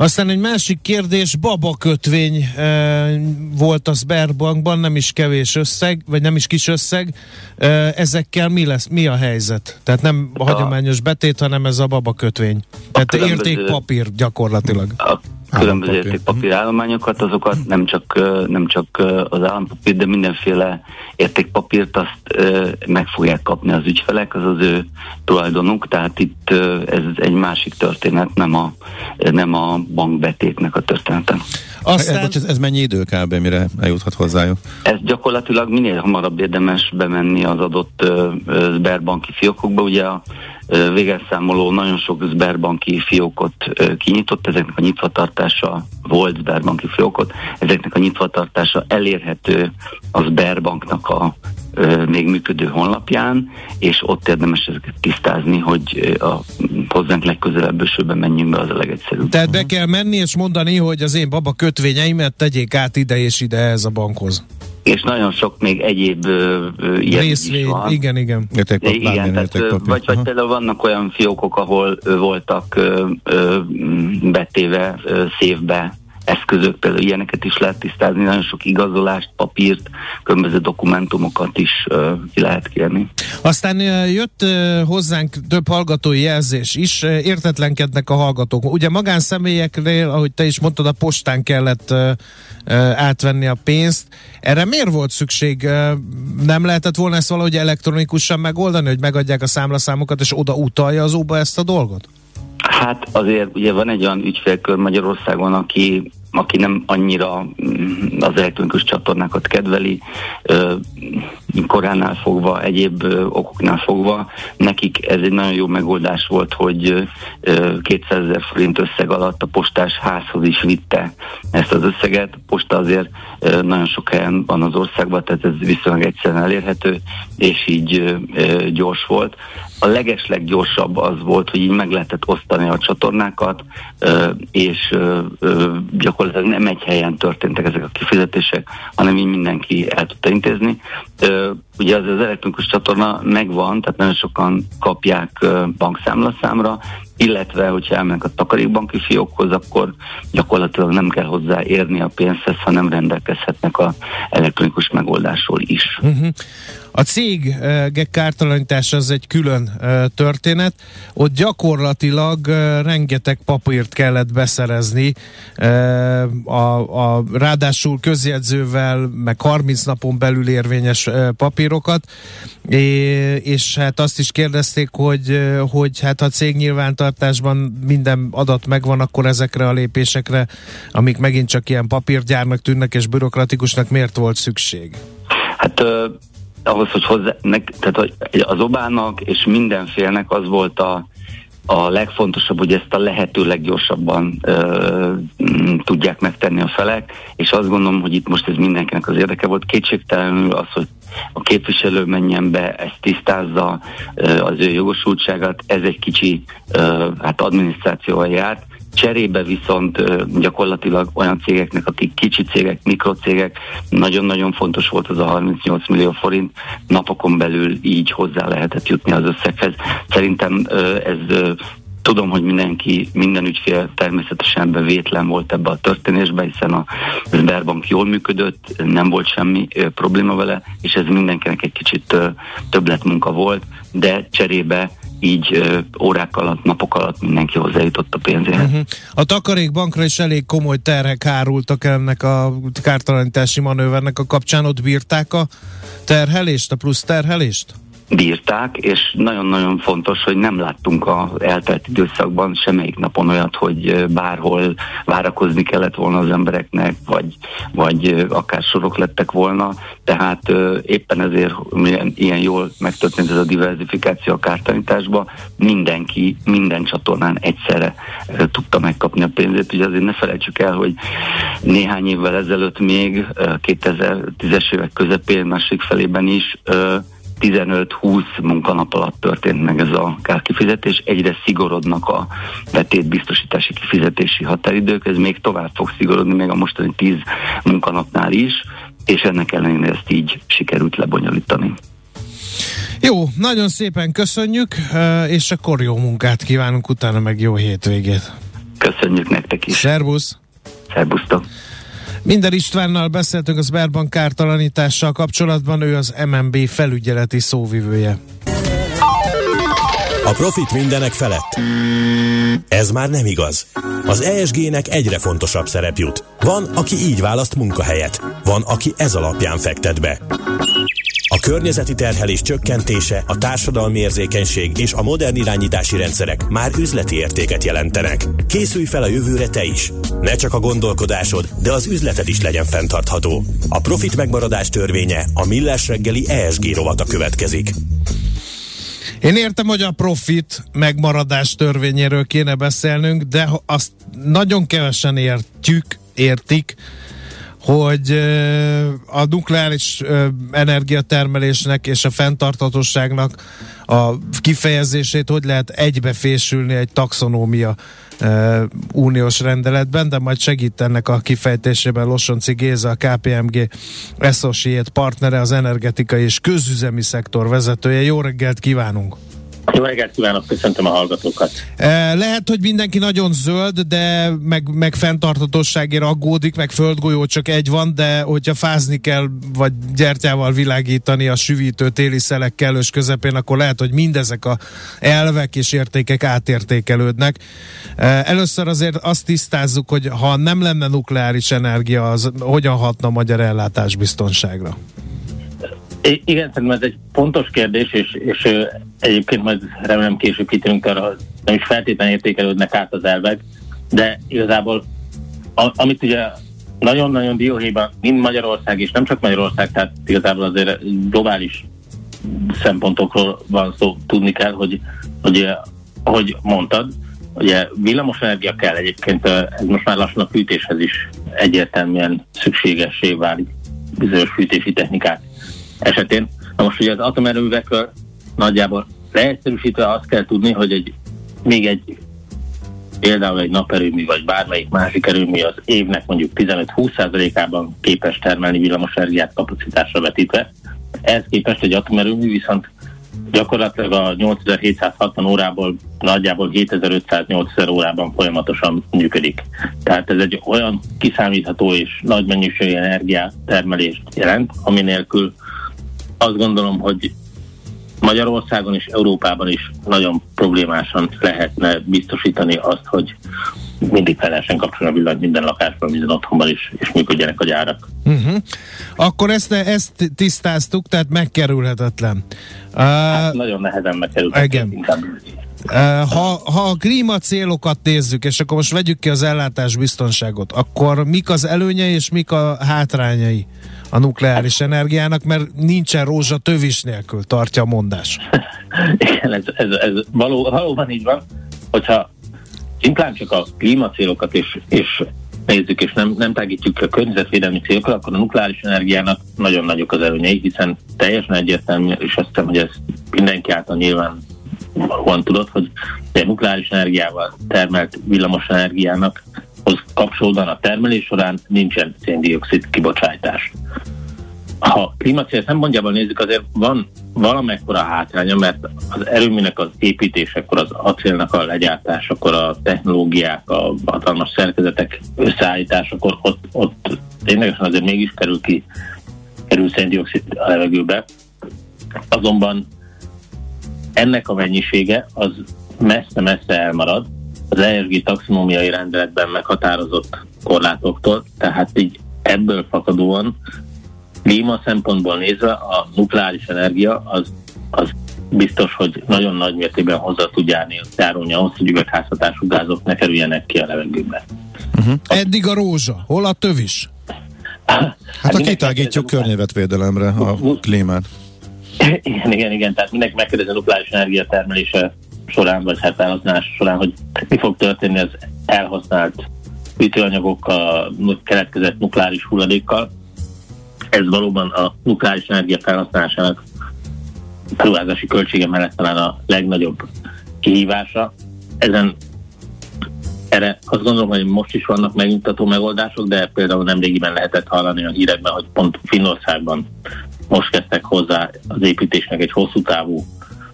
Aztán egy másik kérdés, baba kötvény e, volt a Sberbankban, nem is kevés összeg, vagy nem is kis összeg. E, ezekkel mi lesz, mi a helyzet? Tehát nem a hagyományos betét, hanem ez a baba kötvény. Tehát értékpapír gyakorlatilag. A különböző értékpapírállományokat, azokat nem csak, nem csak az állampapír, de mindenféle értékpapírt azt meg fogják kapni az ügyfelek, az az ő tulajdonuk, tehát itt ez egy másik történet, nem a, nem a bankbetétnek a története. Aztán... Ez, ez mennyi idő kb. mire eljuthat hozzájuk? Ez gyakorlatilag minél hamarabb érdemes bemenni az adott Sberbanki fiókokba. Ugye a végelszámoló nagyon sok Sberbanki fiókot kinyitott, ezeknek a nyitvatartása volt Sberbanki fiókot, ezeknek a nyitvatartása elérhető a Sberbanknak a még működő honlapján, és ott érdemes ezeket tisztázni, hogy a hozzánk legközelebb bősőben menjünk be, az a legegyszerűbb. Tehát be kell menni és mondani, hogy az én baba kötvényeimet tegyék át ide és ide ez a bankhoz és nagyon sok még egyéb uh, ilyen Részvény, is van. Igen, igen. Értékpap, igen, tehát, vagy, vagy például vannak olyan fiókok, ahol voltak uh, uh, betéve szévbe eszközök, például ilyeneket is lehet tisztázni, nagyon sok igazolást, papírt, különböző dokumentumokat is uh, ki lehet kérni. Aztán uh, jött uh, hozzánk több hallgatói jelzés is, uh, értetlenkednek a hallgatók. Ugye magánszemélyeknél, ahogy te is mondtad, a postán kellett uh, uh, átvenni a pénzt. Erre miért volt szükség? Uh, nem lehetett volna ezt valahogy elektronikusan megoldani, hogy megadják a számlaszámokat, és oda utalja az óba ezt a dolgot? Hát azért ugye van egy olyan ügyfélkör Magyarországon, aki aki nem annyira mm, az elektronikus csatornákat kedveli, koránál fogva, egyéb okoknál fogva, nekik ez egy nagyon jó megoldás volt, hogy 200 ezer forint összeg alatt a postás házhoz is vitte ezt az összeget. A posta azért nagyon sok helyen van az országban, tehát ez viszonylag egyszerűen elérhető, és így gyors volt. A legesleg gyorsabb az volt, hogy így meg lehetett osztani a csatornákat, és gyakorlatilag nem egy helyen történtek ezek a kifizetések, hanem így mindenki el tudta intézni. Ugye az, az elektronikus csatorna megvan, tehát nagyon sokan kapják bankszámlaszámra, illetve hogyha elmennek a takarékbanki fiókhoz, akkor gyakorlatilag nem kell hozzá érni a pénzhez, hanem rendelkezhetnek a elektronikus megoldásról is. Uh-huh. A cég kártalanítása az egy külön történet. Ott gyakorlatilag rengeteg papírt kellett beszerezni, a, a, ráadásul közjegyzővel, meg 30 napon belül érvényes papírokat, és hát azt is kérdezték, hogy, hogy hát a cég nyilvántartásban minden adat megvan, akkor ezekre a lépésekre, amik megint csak ilyen papírgyárnak tűnnek és bürokratikusnak miért volt szükség? Hát ahhoz, hogy hozzá, nek, tehát az Obának és mindenfélnek az volt a, a legfontosabb, hogy ezt a lehető leggyorsabban ö, tudják megtenni a felek, és azt gondolom, hogy itt most ez mindenkinek az érdeke volt. Kétségtelenül az, hogy a képviselő menjen be, ezt tisztázza ö, az ő jogosultságát, ez egy kicsi ö, hát adminisztrációval járt, Cserébe viszont gyakorlatilag olyan cégeknek, akik kicsi cégek, mikrocégek, nagyon-nagyon fontos volt az a 38 millió forint, napokon belül így hozzá lehetett jutni az összeghez. Szerintem ez Tudom, hogy mindenki, minden ügyfél természetesen bevétlen volt ebbe a történésbe, hiszen a Sberbank jól működött, nem volt semmi probléma vele, és ez mindenkinek egy kicsit ö, többletmunka volt, de cserébe így órák alatt, napok alatt mindenki hozzájutott a pénzéhez. Uh-huh. A takarékbankra is elég komoly terhek hárultak ennek a kártalanítási manővernek a kapcsán, ott bírták a terhelést, a plusz terhelést? Bírták, és nagyon-nagyon fontos, hogy nem láttunk az eltelt időszakban semmelyik napon olyat, hogy bárhol várakozni kellett volna az embereknek, vagy, vagy akár sorok lettek volna, tehát éppen ezért ilyen jól megtörtént ez a diversifikáció a kártanításba, mindenki, minden csatornán egyszerre tudta megkapni a pénzét, ugye azért ne felejtsük el, hogy néhány évvel ezelőtt még 2010-es évek közepén, másik felében is 15-20 munkanap alatt történt meg ez a kárkifizetés. Egyre szigorodnak a betétbiztosítási kifizetési határidők, ez még tovább fog szigorodni, még a mostani 10 munkanapnál is, és ennek ellenére ezt így sikerült lebonyolítani. Jó, nagyon szépen köszönjük, és akkor jó munkát kívánunk, utána meg jó hétvégét. Köszönjük nektek is. Szervusz! Szervusztok! Minden Istvánnal beszéltünk az Sberbank kártalanítással kapcsolatban, ő az MNB felügyeleti szóvivője. A profit mindenek felett. Ez már nem igaz. Az ESG-nek egyre fontosabb szerep jut. Van, aki így választ munkahelyet. Van, aki ez alapján fektet be. A környezeti terhelés csökkentése, a társadalmi érzékenység és a modern irányítási rendszerek már üzleti értéket jelentenek. Készülj fel a jövőre te is. Ne csak a gondolkodásod, de az üzleted is legyen fenntartható. A profit megmaradás törvénye a Millás reggeli ESG rovata következik. Én értem, hogy a profit megmaradás törvényéről kéne beszélnünk, de azt nagyon kevesen értjük, értik, hogy a nukleáris energiatermelésnek és a fenntartatosságnak a kifejezését hogy lehet egybefésülni egy taxonómia uniós rendeletben, de majd segít ennek a kifejtésében Losonci Géza, a KPMG Associate partnere, az energetikai és közüzemi szektor vezetője. Jó reggelt kívánunk! Jó reggelt kívánok, köszöntöm a hallgatókat. Lehet, hogy mindenki nagyon zöld, de meg, meg fenntartatosságért aggódik, meg földgolyó csak egy van, de hogyha fázni kell, vagy gyertyával világítani a süvítő téli szelek kellős közepén, akkor lehet, hogy mindezek a elvek és értékek átértékelődnek. Először azért azt tisztázzuk, hogy ha nem lenne nukleáris energia, az hogyan hatna a magyar ellátásbiztonságra? Igen, szerintem ez egy pontos kérdés, és, és egyébként majd remélem később kitérünk arra, nem is feltétlenül értékelődnek át az elvek, de igazából a, amit ugye nagyon-nagyon dióhéjban mind Magyarország, és nem csak Magyarország, tehát igazából azért globális szempontokról van szó, tudni kell, hogy, hogy ahogy mondtad, ugye villamosenergia kell egyébként, ez most már lassan a fűtéshez is egyértelműen szükségesé válik bizonyos fűtési technikák esetén. Na most ugye az atomerőművekről nagyjából leegyszerűsítve azt kell tudni, hogy egy, még egy például egy naperőmű vagy bármelyik másik erőmű az évnek mondjuk 15-20%-ában képes termelni villamosenergiát kapacitásra vetítve. Ehhez képest egy atomerőmű viszont gyakorlatilag a 8760 órából nagyjából 7500-8000 órában folyamatosan működik. Tehát ez egy olyan kiszámítható és nagy mennyiségű energiatermelést jelent, ami nélkül azt gondolom, hogy Magyarországon és Európában is nagyon problémásan lehetne biztosítani azt, hogy mindig fel lehessen kapcsolni a villany minden lakásban, minden otthonban is, és működjenek a gyárak. Uh-huh. Akkor ezt, ezt tisztáztuk, tehát megkerülhetetlen. Uh, hát nagyon nehezen megkerülhetetlen. Igen. Uh, ha, ha a klíma célokat nézzük, és akkor most vegyük ki az ellátás biztonságot, akkor mik az előnye és mik a hátrányai? A nukleáris energiának, mert nincsen rózsa tövis nélkül, tartja a mondás. Igen, ez, ez, ez való, valóban így van, hogyha szimplán csak a klímacélokat és, és nézzük, és nem, nem tágítjuk a környezetvédelmi célokat, akkor a nukleáris energiának nagyon nagyok az előnyei, hiszen teljesen egyértelmű, és azt hiszem, hogy ez mindenki által nyilván van tudod, hogy a nukleáris energiával termelt villamos energiának kapcsolódóan a termelés során nincsen széndiokszid kibocsátás. Ha klímacél szempontjából nézzük, azért van valamekkora hátránya, mert az erőműnek az építésekor, az acélnak a legyártásakor, a technológiák, a hatalmas szerkezetek összeállításakor ott, ott ténylegesen azért mégis kerül ki, kerül széndiokszid a levegőbe. Azonban ennek a mennyisége az messze-messze elmarad, az ESG taxonómiai rendeletben meghatározott korlátoktól, tehát így ebből fakadóan klíma szempontból nézve a nukleáris energia az, az biztos, hogy nagyon nagy mértékben hozzá tud járni, járulni ahhoz, hogy üvegházhatású gázok ne kerüljenek ki a levegőbe. Uh-huh. Eddig a rózsa, hol a tövis? Hát, hát a kitágítjuk környezetvédelemre a klímát. Igen, igen, igen, tehát mindenki megkérdezi a nukleáris energia termelése során, vagy hát felhasználás során, hogy mi fog történni az elhasznált ütőanyagokkal, keletkezett nukleáris hulladékkal. Ez valóban a nukleáris energia felhasználásának beruházási költsége mellett talán a legnagyobb kihívása. Ezen erre azt gondolom, hogy most is vannak megnyugtató megoldások, de például nemrégiben lehetett hallani a hírekben, hogy pont Finnországban most kezdtek hozzá az építésnek egy hosszú távú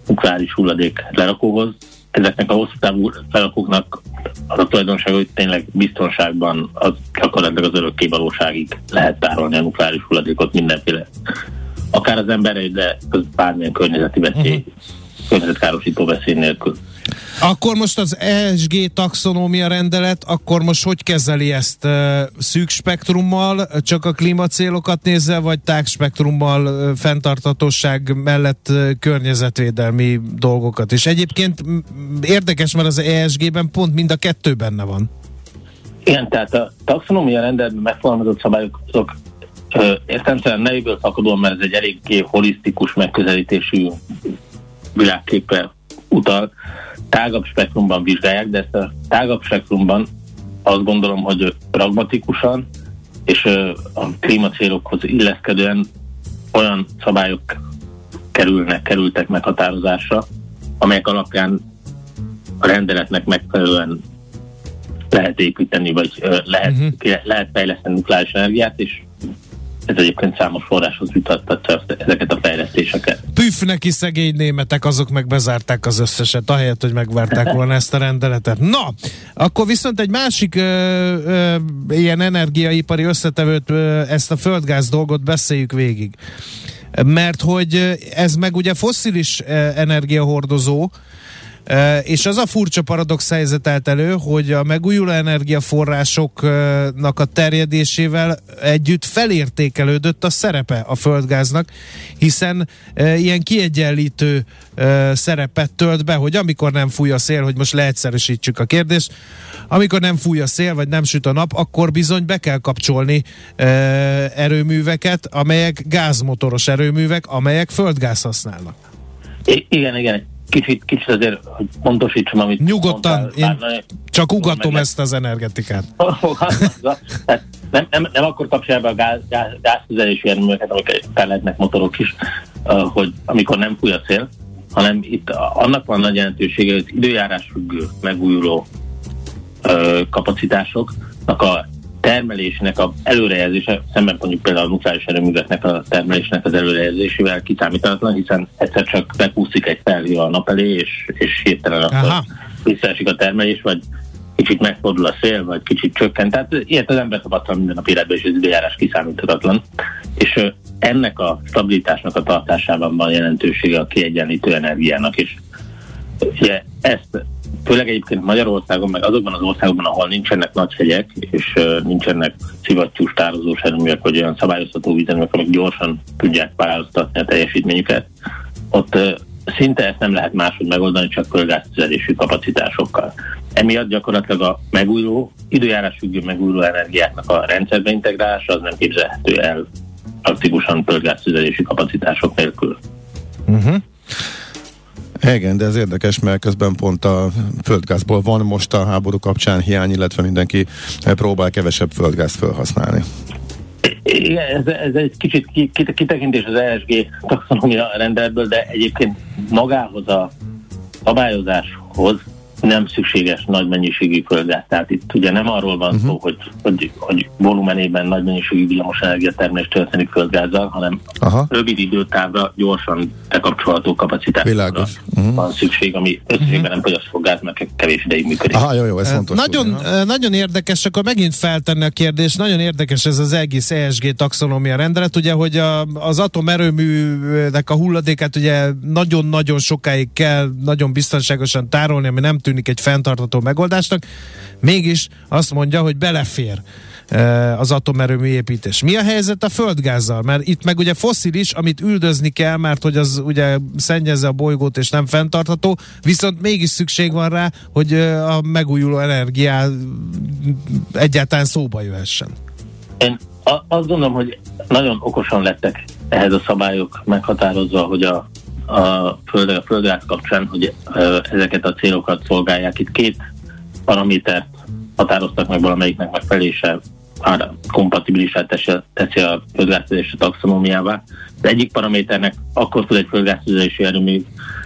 nukleáris hulladék lerakóhoz. Ezeknek a hosszú távú lerakóknak az a tulajdonság, hogy tényleg biztonságban az gyakorlatilag az örökké valóságig lehet tárolni a nukleáris hulladékot mindenféle. Akár az emberei, de bármilyen környezeti veszély, uh-huh. környezetkárosító veszély nélkül. Akkor most az ESG taxonómia rendelet, akkor most hogy kezeli ezt szűk spektrummal, csak a klímacélokat nézve, vagy tág spektrummal fenntartatóság mellett környezetvédelmi dolgokat is? Egyébként érdekes, mert az ESG-ben pont mind a kettő benne van. Igen, tehát a taxonómia rendeletben megfogalmazott szabályok azok értelmszerűen nevéből fakadóan, mert ez egy eléggé holisztikus megközelítésű világképe utal, tágabb spektrumban vizsgálják, de ezt a tágabb spektrumban azt gondolom, hogy pragmatikusan és a klímacélokhoz illeszkedően olyan szabályok kerülnek, kerültek meghatározásra, amelyek alapján a rendeletnek megfelelően lehet építeni, vagy lehet, uh-huh. lehet fejleszteni nukleáris energiát, és ez egyébként számos forráshoz jutattatja ezeket a fejlesztéseket. Püff neki szegény németek, azok meg bezárták az összeset, ahelyett, hogy megvárták volna ezt a rendeletet. Na, akkor viszont egy másik ö, ö, ilyen energiaipari összetevőt, ö, ezt a földgáz dolgot beszéljük végig. Mert hogy ez meg ugye fosszilis energiahordozó, és az a furcsa paradox helyzet állt elő, hogy a megújuló energiaforrásoknak a terjedésével együtt felértékelődött a szerepe a földgáznak, hiszen ilyen kiegyenlítő szerepet tölt be, hogy amikor nem fúj a szél, hogy most leegyszerűsítsük a kérdést, amikor nem fúj a szél, vagy nem süt a nap, akkor bizony be kell kapcsolni erőműveket, amelyek gázmotoros erőművek, amelyek földgáz használnak. I- igen, igen kicsit, kicsit azért, hogy pontosítsam, amit Nyugodtan, mondtál, én bár, csak ugatom meg, ezt az energetikát. nem, nem, nem akkor kapcsolja be a gáz, gáz, gáztüzelési erőműveket, amik lehetnek motorok is, hogy amikor nem fúj a szél, hanem itt annak van nagy jelentősége, hogy időjárás függő, megújuló kapacitásoknak a termelésének a előrejelzése, szemben mondjuk például a nukleáris erőműveknek a termelésnek az előrejelzésével kiszámítatlan, hiszen egyszer csak bekúszik egy felhő a nap elé, és, és hirtelen akkor visszaesik a termelés, vagy kicsit megfordul a szél, vagy kicsit csökkent. Tehát ilyet az ember tapasztal minden nap életben, és az időjárás kiszámíthatatlan. És ennek a stabilitásnak a tartásában van jelentősége a kiegyenlítő energiának is. Ugye ezt főleg egyébként Magyarországon, meg azokban az országokban, ahol nincsenek nagy hegyek, és nincsenek szivattyús tározós erőművek, vagy olyan szabályozható üzeművek, amik gyorsan tudják pályáztatni a teljesítményüket, ott szinte ezt nem lehet máshogy megoldani, csak földgáztüzelésű kapacitásokkal. Emiatt gyakorlatilag a megújuló, időjárás függő megújuló energiáknak a rendszerbe integrálása az nem képzelhető el praktikusan földgáztüzelési kapacitások nélkül. Uh-huh. Igen, de ez érdekes, mert közben pont a földgázból van most a háború kapcsán hiány, illetve mindenki próbál kevesebb földgázt felhasználni. Igen, ez, ez egy kicsit kitekintés az ESG taxonomia rendeletből, de egyébként magához a szabályozáshoz nem szükséges nagy mennyiségű földgáz. Tehát itt ugye nem arról van uh-huh. szó, hogy, hogy, hogy volumenében nagy mennyiségű villamos energiatermelés történik földgázzal, hanem Aha. rövid időtávra gyorsan bekapcsolható kapacitásra uh-huh. van szükség, ami összességben uh-huh. nem fogyaszt fog gáz, mert kevés ideig működik. Aha, jó, jó, ez fontos. Nagyon, tudni, nagyon érdekes, akkor megint feltenni a kérdést, nagyon érdekes ez az egész ESG taxonomia rendelet, ugye, hogy a, az atomerőműnek a hulladékát ugye nagyon-nagyon sokáig kell nagyon biztonságosan tárolni, ami nem tűnik egy fenntartató megoldásnak, mégis azt mondja, hogy belefér az atomerőmű építés. Mi a helyzet a földgázzal? Mert itt meg ugye fosszilis, amit üldözni kell, mert hogy az ugye szennyezze a bolygót és nem fenntartható, viszont mégis szükség van rá, hogy a megújuló energiá egyáltalán szóba jöhessen. Én azt gondolom, hogy nagyon okosan lettek ehhez a szabályok meghatározva, hogy a, a, föld, a földgáz kapcsán, hogy ezeket a célokat szolgálják. Itt két paramétert határoztak meg valamelyiknek megfelelése már kompatibilisát teszi a földgáztüzési taxonómiává. Az egyik paraméternek akkor tud egy földgáztüzési erőmű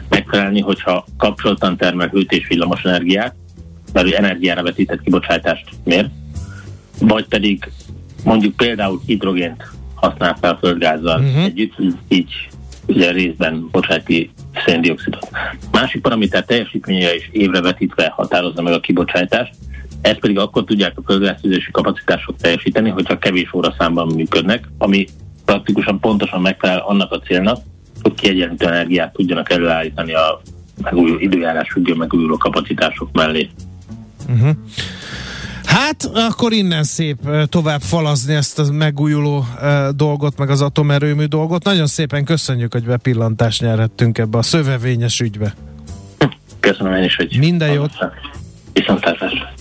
megfelelni, hogyha kapcsoltan termel hőt és villamos energiát, mert energiára vetített kibocsátást mér, vagy pedig mondjuk például hidrogént használ fel földgázzal uh-huh. együtt, így ugye részben bocsát ki széndiokszidot. Másik paraméter teljesítménye is évre vetítve határozza meg a kibocsátást, ezt pedig akkor tudják a földgázfűzési kapacitások teljesíteni, hogyha kevés óra számban működnek, ami praktikusan pontosan megfelel annak a célnak, hogy kiegyenlítő energiát tudjanak előállítani a megújuló időjárás függő megújuló kapacitások mellé. Uh-huh. Hát, akkor innen szép tovább falazni ezt a megújuló dolgot, meg az atomerőmű dolgot. Nagyon szépen köszönjük, hogy bepillantást nyerhettünk ebbe a szövevényes ügybe. Köszönöm én is, hogy... Minden jót! Viszontlátásra!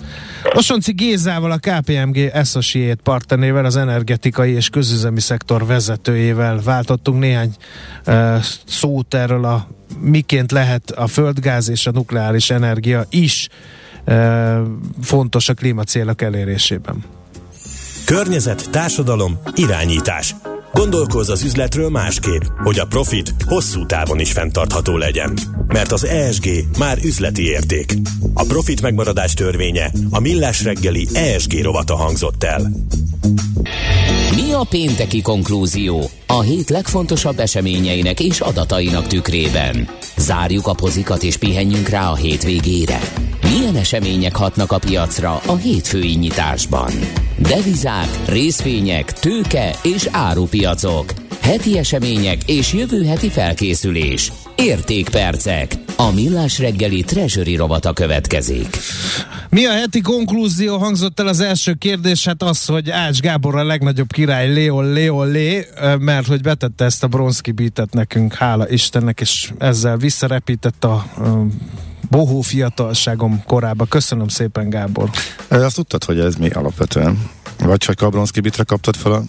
Osonci Gézával, a KPMG Associate partnerével, az energetikai és közüzemi szektor vezetőjével váltottunk néhány uh, szót erről a miként lehet a földgáz és a nukleáris energia is fontos a klímacélok elérésében. Környezet, társadalom, irányítás. Gondolkozz az üzletről másképp, hogy a profit hosszú távon is fenntartható legyen. Mert az ESG már üzleti érték. A profit megmaradás törvénye a Millás reggeli ESG rovata hangzott el. Mi a pénteki konklúzió a hét legfontosabb eseményeinek és adatainak tükrében? Zárjuk a pozikat és pihenjünk rá a hétvégére. Milyen események hatnak a piacra a hétfői nyitásban? Devizák, részvények, tőke és árupiacok. Heti események és jövő heti felkészülés. Értékpercek. A millás reggeli treasury rovata következik. Mi a heti konklúzió? Hangzott el az első kérdés, hát az, hogy Ács Gábor a legnagyobb király, Léon, Léon, Lé, mert hogy betette ezt a bronzki beatet nekünk, hála Istennek, és ezzel visszarepített a bohó fiatalságom korába. Köszönöm szépen, Gábor. Azt tudtad, hogy ez mi alapvetően? Vagy csak a Bronski bitre kaptad fel a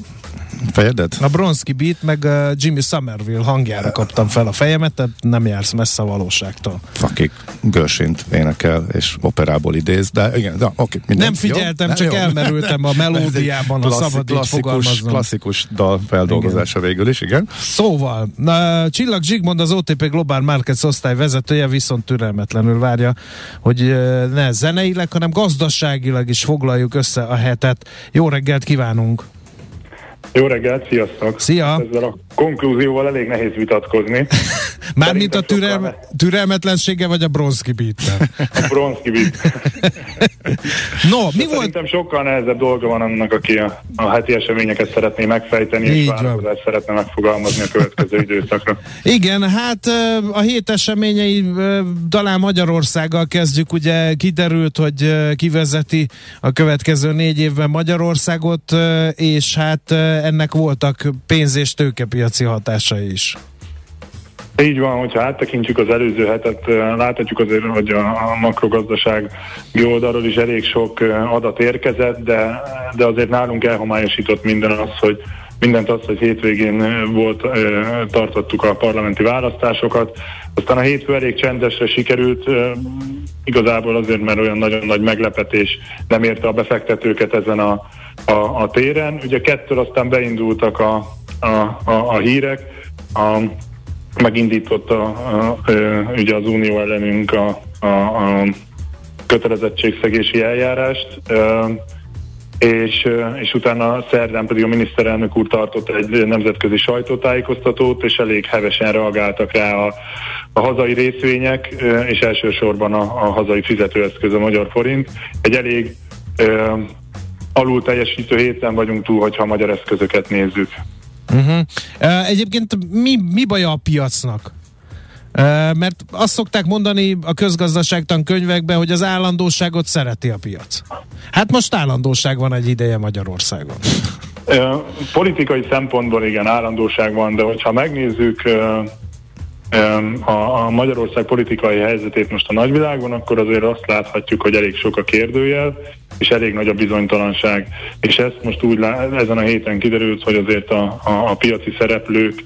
fejedet? A Bronski Beat meg a Jimmy Somerville hangjára kaptam fel a fejemet, tehát nem jársz messze a valóságtól. Fakik Görsint énekel és operából idéz, de igen, de, oké. Minden, nem figyeltem, jó? csak jó. elmerültem a melódiában, a szabad klasszikus, klasszikus dal feldolgozása igen. végül is, igen. Szóval, na, Csillag Zsigmond az OTP Global Markets osztály vezetője viszont türelmetlenül várja, hogy ne zeneileg, hanem gazdaságilag is foglaljuk össze a hetet. Jó reggelt kívánunk! Jó reggelt, sziasztok! Szia! Ezzel a konklúzióval elég nehéz vitatkozni. Mármint a türelme, türelmetlensége, vagy a bronzki beat A bronzki beat. no, mi volt? Szerintem sokkal nehezebb dolga van annak, aki a, a heti eseményeket szeretné megfejteni, Így és várakozást szeretne megfogalmazni a következő időszakra. Igen, hát a hét eseményei talán Magyarországgal kezdjük, ugye kiderült, hogy kivezeti a következő négy évben Magyarországot, és hát ennek voltak pénz- és tőkepiaci hatásai is. Így van, hogyha áttekintjük az előző hetet, láthatjuk azért, hogy a, makrogazdaság oldalról is elég sok adat érkezett, de, de azért nálunk elhomályosított minden az, hogy mindent az, hogy hétvégén volt, tartottuk a parlamenti választásokat. Aztán a hétfő elég csendesre sikerült, igazából azért, mert olyan nagyon nagy meglepetés nem érte a befektetőket ezen a, a, a téren. Ugye kettő aztán beindultak a, a, a, a hírek. A, megindította a, a, ugye az Unió ellenünk a, a, a kötelezettségszegési eljárást, és, és utána szerdán pedig a miniszterelnök úr tartott egy nemzetközi sajtótájékoztatót, és elég hevesen reagáltak rá a, a hazai részvények, és elsősorban a, a hazai fizetőeszköz, a magyar forint. Egy elég alul teljesítő héten vagyunk túl, hogyha a magyar eszközöket nézzük. Uh-huh. Uh, egyébként mi, mi baja a piacnak? Mert azt szokták mondani a közgazdaságtan könyvekben, hogy az állandóságot szereti a piac. Hát most állandóság van egy ideje Magyarországon. Politikai szempontból igen, állandóság van, de hogyha megnézzük a, Magyarország politikai helyzetét most a nagyvilágban, akkor azért azt láthatjuk, hogy elég sok a kérdőjel, és elég nagy a bizonytalanság. És ezt most úgy ezen a héten kiderült, hogy azért a, a, a piaci szereplők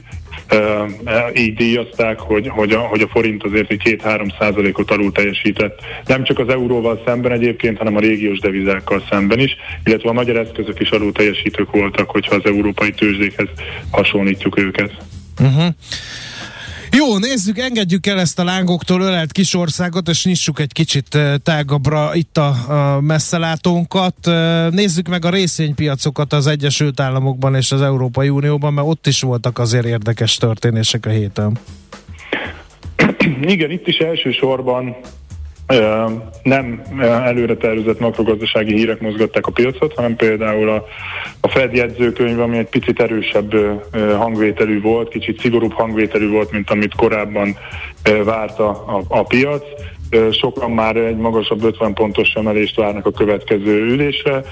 így díjazták, hogy, hogy, a, hogy a forint azért egy 2-3 százalékot alul teljesített. Nem csak az euróval szemben egyébként, hanem a régiós devizákkal szemben is, illetve a magyar eszközök is alul teljesítők voltak, hogyha az európai tőzsdékhez hasonlítjuk őket. Uh-huh. Jó, nézzük, engedjük el ezt a lángoktól ölelt kisországot, és nyissuk egy kicsit tágabbra itt a, a messzelátónkat. Nézzük meg a részvénypiacokat az Egyesült Államokban és az Európai Unióban, mert ott is voltak azért érdekes történések a héten. Igen, itt is elsősorban nem előre tervezett makrogazdasági hírek mozgatták a piacot, hanem például a, a Fed jegyzőkönyv, ami egy picit erősebb hangvételű volt, kicsit szigorúbb hangvételű volt, mint amit korábban várta a, a piac. Sokan már egy magasabb 50 pontos emelést várnak a következő ülésre,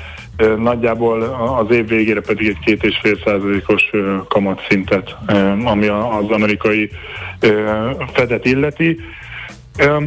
nagyjából az év végére pedig egy két és fél százalékos kamatszintet, ami az amerikai Fedet illeti.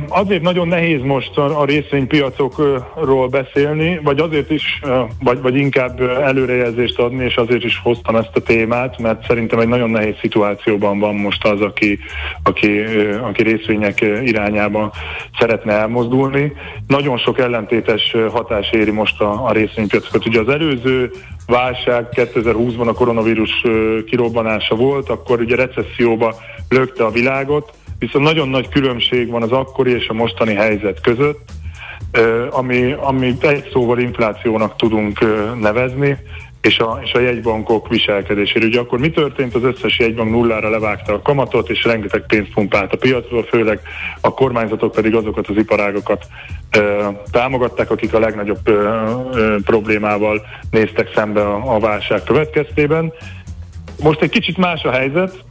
Azért nagyon nehéz most a részvénypiacokról beszélni, vagy azért is, vagy, vagy inkább előrejelzést adni, és azért is hoztam ezt a témát, mert szerintem egy nagyon nehéz szituációban van most az, aki, aki, aki részvények irányába szeretne elmozdulni. Nagyon sok ellentétes hatás éri most a, a részvénypiacokat. Ugye az előző válság 2020-ban a koronavírus kirobbanása volt, akkor ugye recesszióba lökte a világot, viszont nagyon nagy különbség van az akkori és a mostani helyzet között, ami, ami egy szóval inflációnak tudunk nevezni, és a, és a jegybankok viselkedéséről. Ugye akkor mi történt? Az összes jegybank nullára levágta a kamatot, és rengeteg pénzt pumpált a piacról, főleg a kormányzatok pedig azokat az iparágokat ö, támogatták, akik a legnagyobb ö, ö, problémával néztek szembe a, a válság következtében. Most egy kicsit más a helyzet,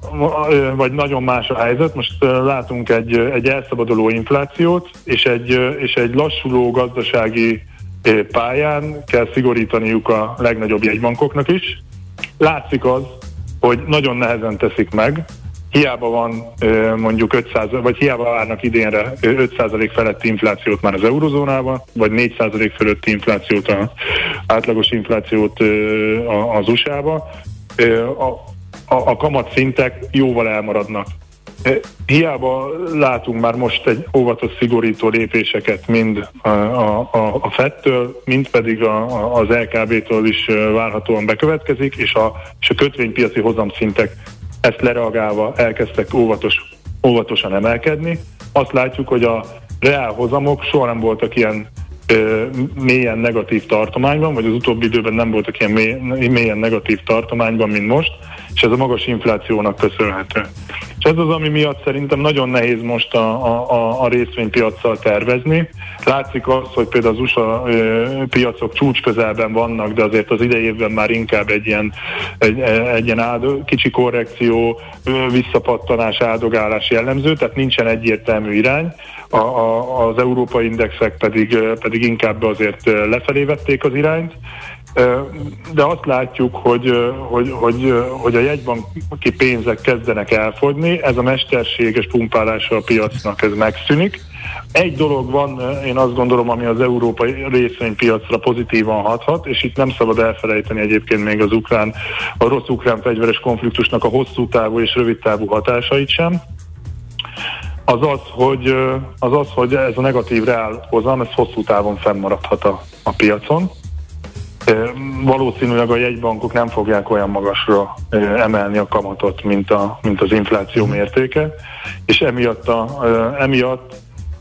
vagy nagyon más a helyzet. Most látunk egy, egy elszabaduló inflációt, és egy, és egy lassuló gazdasági pályán kell szigorítaniuk a legnagyobb jegybankoknak is. Látszik az, hogy nagyon nehezen teszik meg, hiába van mondjuk 500, vagy hiába várnak idénre 5% feletti inflációt már az eurozónában, vagy 4% fölötti inflációt, az átlagos inflációt az USA-ba, a, a, a kamatszintek jóval elmaradnak. Hiába látunk már most egy óvatos szigorító lépéseket mind a, a, a FED-től, mind pedig a, az LKB-től is várhatóan bekövetkezik, és a, és a kötvénypiaci hozamszintek ezt lereagálva elkezdtek óvatos, óvatosan emelkedni. Azt látjuk, hogy a reál hozamok soha nem voltak ilyen mélyen negatív tartományban, vagy az utóbbi időben nem voltak ilyen mély, mélyen negatív tartományban, mint most, és ez a magas inflációnak köszönhető. Ez az, ami miatt szerintem nagyon nehéz most a, a, a részvénypiacsal tervezni. Látszik az, hogy például az USA piacok csúcs közelben vannak, de azért az idejében már inkább egy ilyen, egy, egy ilyen áld, kicsi korrekció, visszapattanás, áldogálás jellemző, tehát nincsen egyértelmű irány a, a, az európai indexek pedig, pedig inkább azért lefelé vették az irányt, de azt látjuk, hogy, hogy, hogy, hogy a jegybanki pénzek kezdenek elfogyni, ez a mesterséges pumpálása a piacnak ez megszűnik. Egy dolog van, én azt gondolom, ami az európai részvénypiacra pozitívan hathat, és itt nem szabad elfelejteni egyébként még az ukrán, a rossz ukrán fegyveres konfliktusnak a hosszú távú és rövid távú hatásait sem az az, hogy, az az, hogy ez a negatív reál hozam, ez hosszú távon fennmaradhat a, a piacon. Valószínűleg a jegybankok nem fogják olyan magasra emelni a kamatot, mint, a, mint az infláció mértéke, és emiatt, a, emiatt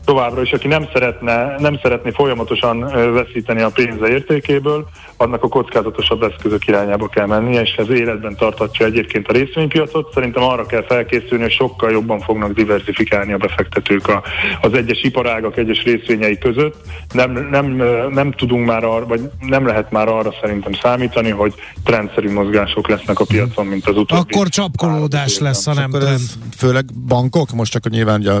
továbbra is, aki nem szeretne, nem szeretné folyamatosan veszíteni a pénze értékéből, annak a kockázatosabb eszközök irányába kell mennie, és ez életben tartatja egyébként a részvénypiacot. Szerintem arra kell felkészülni, hogy sokkal jobban fognak diversifikálni a befektetők a, az egyes iparágak egyes részvényei között. Nem, nem, nem tudunk már arra, vagy nem lehet már arra szerintem számítani, hogy trendszerű mozgások lesznek a piacon, mint az utóbbi. Akkor csapkolódás lesz, ha nem Akkor trend. ez főleg bankok, most csak nyilván ugye,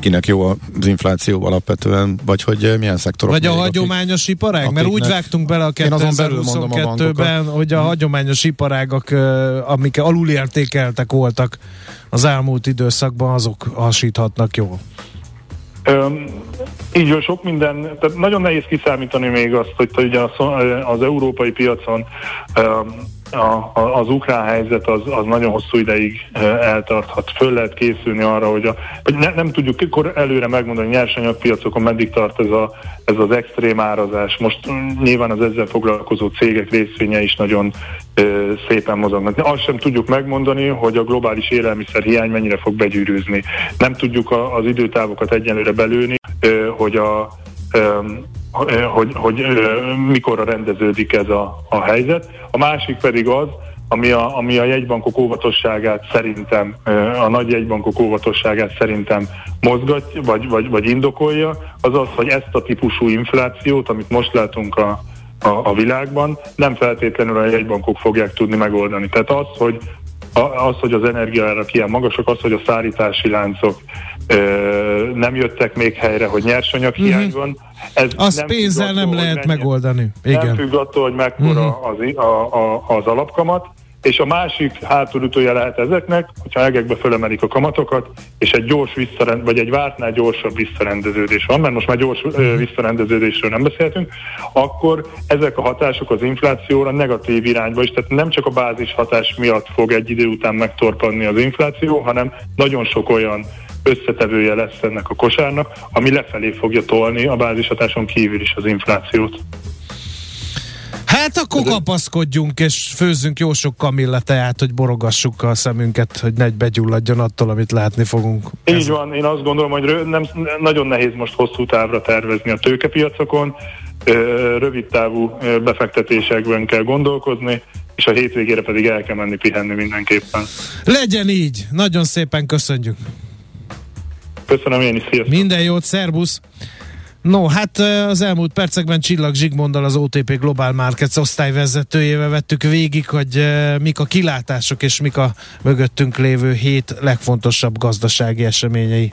kinek jó az infláció alapvetően, vagy hogy milyen szektorok Vagy a hagyományos iparág? Mert úgy vágtunk bele a Én azon belül mondom a 2022-ben, bankokat. hogy a hagyományos iparágak, amik alulértékeltek voltak az elmúlt időszakban, azok hasíthatnak jól. Öm, így van, sok minden, tehát nagyon nehéz kiszámítani még azt, hogy ugye az, az európai piacon öm, a, a, az ukrán helyzet az, az nagyon hosszú ideig eltarthat. Föl lehet készülni arra, hogy, a, hogy ne, nem tudjuk akkor előre megmondani, hogy nyersanyagpiacokon meddig tart ez, a, ez az extrém árazás. Most mm, nyilván az ezzel foglalkozó cégek részvénye is nagyon ö, szépen mozognak. Azt sem tudjuk megmondani, hogy a globális élelmiszer hiány mennyire fog begyűrűzni. Nem tudjuk a, az időtávokat egyenlőre belőni, ö, hogy a hogy, hogy mikorra rendeződik ez a, a helyzet. A másik pedig az, ami a, ami a jegybankok óvatosságát szerintem, a nagy jegybankok óvatosságát szerintem mozgatja, vagy, vagy, vagy indokolja, az az, hogy ezt a típusú inflációt, amit most látunk a, a, a világban, nem feltétlenül a jegybankok fogják tudni megoldani. Tehát az, hogy az, hogy az energiaárak ilyen magasak, az, hogy a szállítási láncok ö, nem jöttek még helyre, hogy nyersanyag hiány Mhm. van. Ez Azt nem pénzzel függ nem attól, lehet mennyi- megoldani. Nem Igen. függ attól, hogy mekkora Mhm. az, a, a, az alapkamat, és a másik hátulütője lehet ezeknek, hogyha egekbe fölemelik a kamatokat, és egy gyors visszarend, vagy egy vártnál gyorsabb visszarendeződés van, mert most már gyors ö, visszarendeződésről nem beszéltünk, akkor ezek a hatások az inflációra negatív irányba is, tehát nem csak a bázis hatás miatt fog egy idő után megtorpanni az infláció, hanem nagyon sok olyan összetevője lesz ennek a kosárnak, ami lefelé fogja tolni a bázishatáson kívül is az inflációt. Hát akkor kapaszkodjunk, és főzzünk jó sok kamilla teát, hogy borogassuk a szemünket, hogy ne begyulladjon attól, amit látni fogunk. Így van, én azt gondolom, hogy rö- nem, nagyon nehéz most hosszú távra tervezni a tőkepiacokon, rövid távú befektetésekben kell gondolkozni, és a hétvégére pedig el kell menni pihenni mindenképpen. Legyen így! Nagyon szépen köszönjük! Köszönöm én is, sziasztok! Minden jót, szervusz! No, hát az elmúlt percekben Csillag Zsigmonddal az OTP Global Markets osztályvezetőjével vettük végig, hogy mik a kilátások és mik a mögöttünk lévő hét legfontosabb gazdasági eseményei.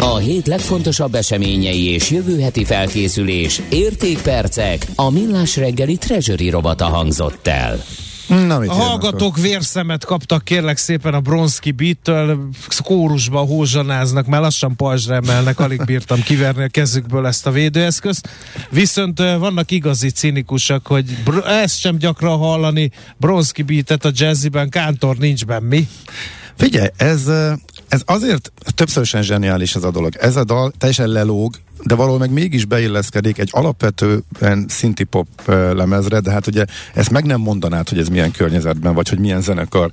A hét legfontosabb eseményei és jövő heti felkészülés, értékpercek, a millás reggeli treasury robata hangzott el. Na, mit A hallgatók vérszemet kaptak kérlek szépen a Bronski Beat-től, kórusba hózsanáznak, mert lassan pajzsra emelnek, alig bírtam kiverni a kezükből ezt a védőeszközt. Viszont vannak igazi cinikusak, hogy br- ezt sem gyakran hallani, Bronski Beat-et a jazziben, Kántor nincs benne, mi? Figyelj, ez, ez azért többszörösen zseniális ez a dolog. Ez a dal teljesen lelóg, de valahol meg mégis beilleszkedik egy alapvetően szinti pop lemezre, de hát ugye ezt meg nem mondanád, hogy ez milyen környezetben, vagy hogy milyen zenekar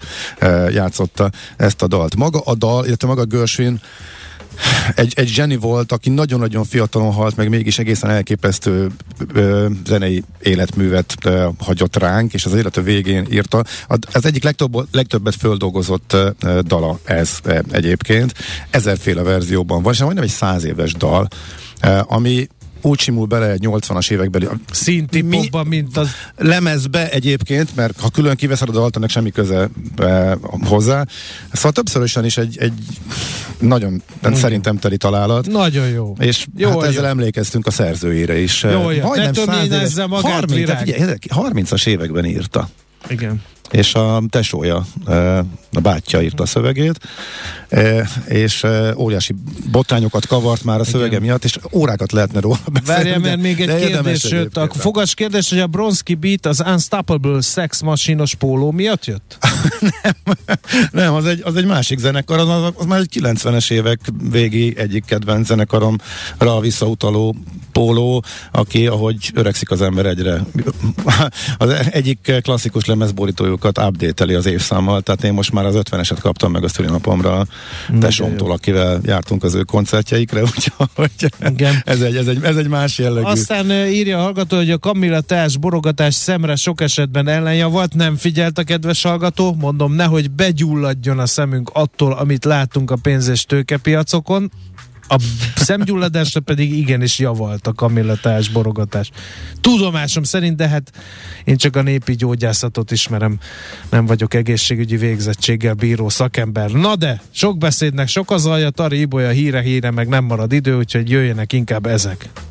játszotta ezt a dalt. Maga a dal, illetve maga Gershwin egy, egy zseni volt, aki nagyon-nagyon fiatalon halt, meg mégis egészen elképesztő ö, zenei életművet ö, hagyott ránk, és az élete végén írta. Az egyik legtöbb, legtöbbet földolgozott ö, dala ez ö, egyébként. Ezerféle verzióban van, és majdnem egy száz éves dal, ö, ami úgy simul bele egy 80-as évekbeli Szinti Mi- popba, mint az lemezbe egyébként, mert ha külön kiveszed a dalt, annak semmi köze e, hozzá. Szóval többszörösen is egy, egy nagyon mm. szerintem teli találat. nagyon jó. És Jó, jó, hát jó. ezzel emlékeztünk a szerzőjére is. Jó, jó. Majdnem Ne száz töményezze éves- magát, 30, virág. figyelj, ezek 30-as években írta. Igen. És a tesója, a bátyja írta a szövegét, és óriási botrányokat kavart már a szövege Igen. miatt, és órákat lehetne róla beszélni. Várjál, mert még egy kérdés jött. A fogas kérdés, hogy a Bronski Beat az Unstoppable Sex Machine-os póló miatt jött? Nem, az egy, az egy másik zenekar, az, az, az már egy 90-es évek végi egyik kedvenc zenekaromra visszautaló póló, aki, ahogy öregszik az ember egyre, az egyik klasszikus lemezborítójukat update az évszámmal, tehát én most már az 50-eset kaptam meg a szülinapomra tesómtól, akivel jártunk az ő koncertjeikre, úgyhogy Igen. ez egy, ez egy, ez egy más jellegű. Aztán írja a hallgató, hogy a Kamilla teás borogatás szemre sok esetben ellenjavalt, nem figyelt a kedves hallgató, mondom, nehogy begyulladjon a szemünk attól, amit látunk a pénz- és tőkepiacokon, a szemgyulladásra pedig igenis javalt a Kamilla teás borogatás. Tudomásom szerint, de hát én csak a népi gyógyászatot ismerem, nem vagyok egészségügyi végzettséggel bíró szakember. Na de, sok beszédnek sok az alja, Tari Ibolya híre híre, meg nem marad idő, úgyhogy jöjjenek inkább ezek.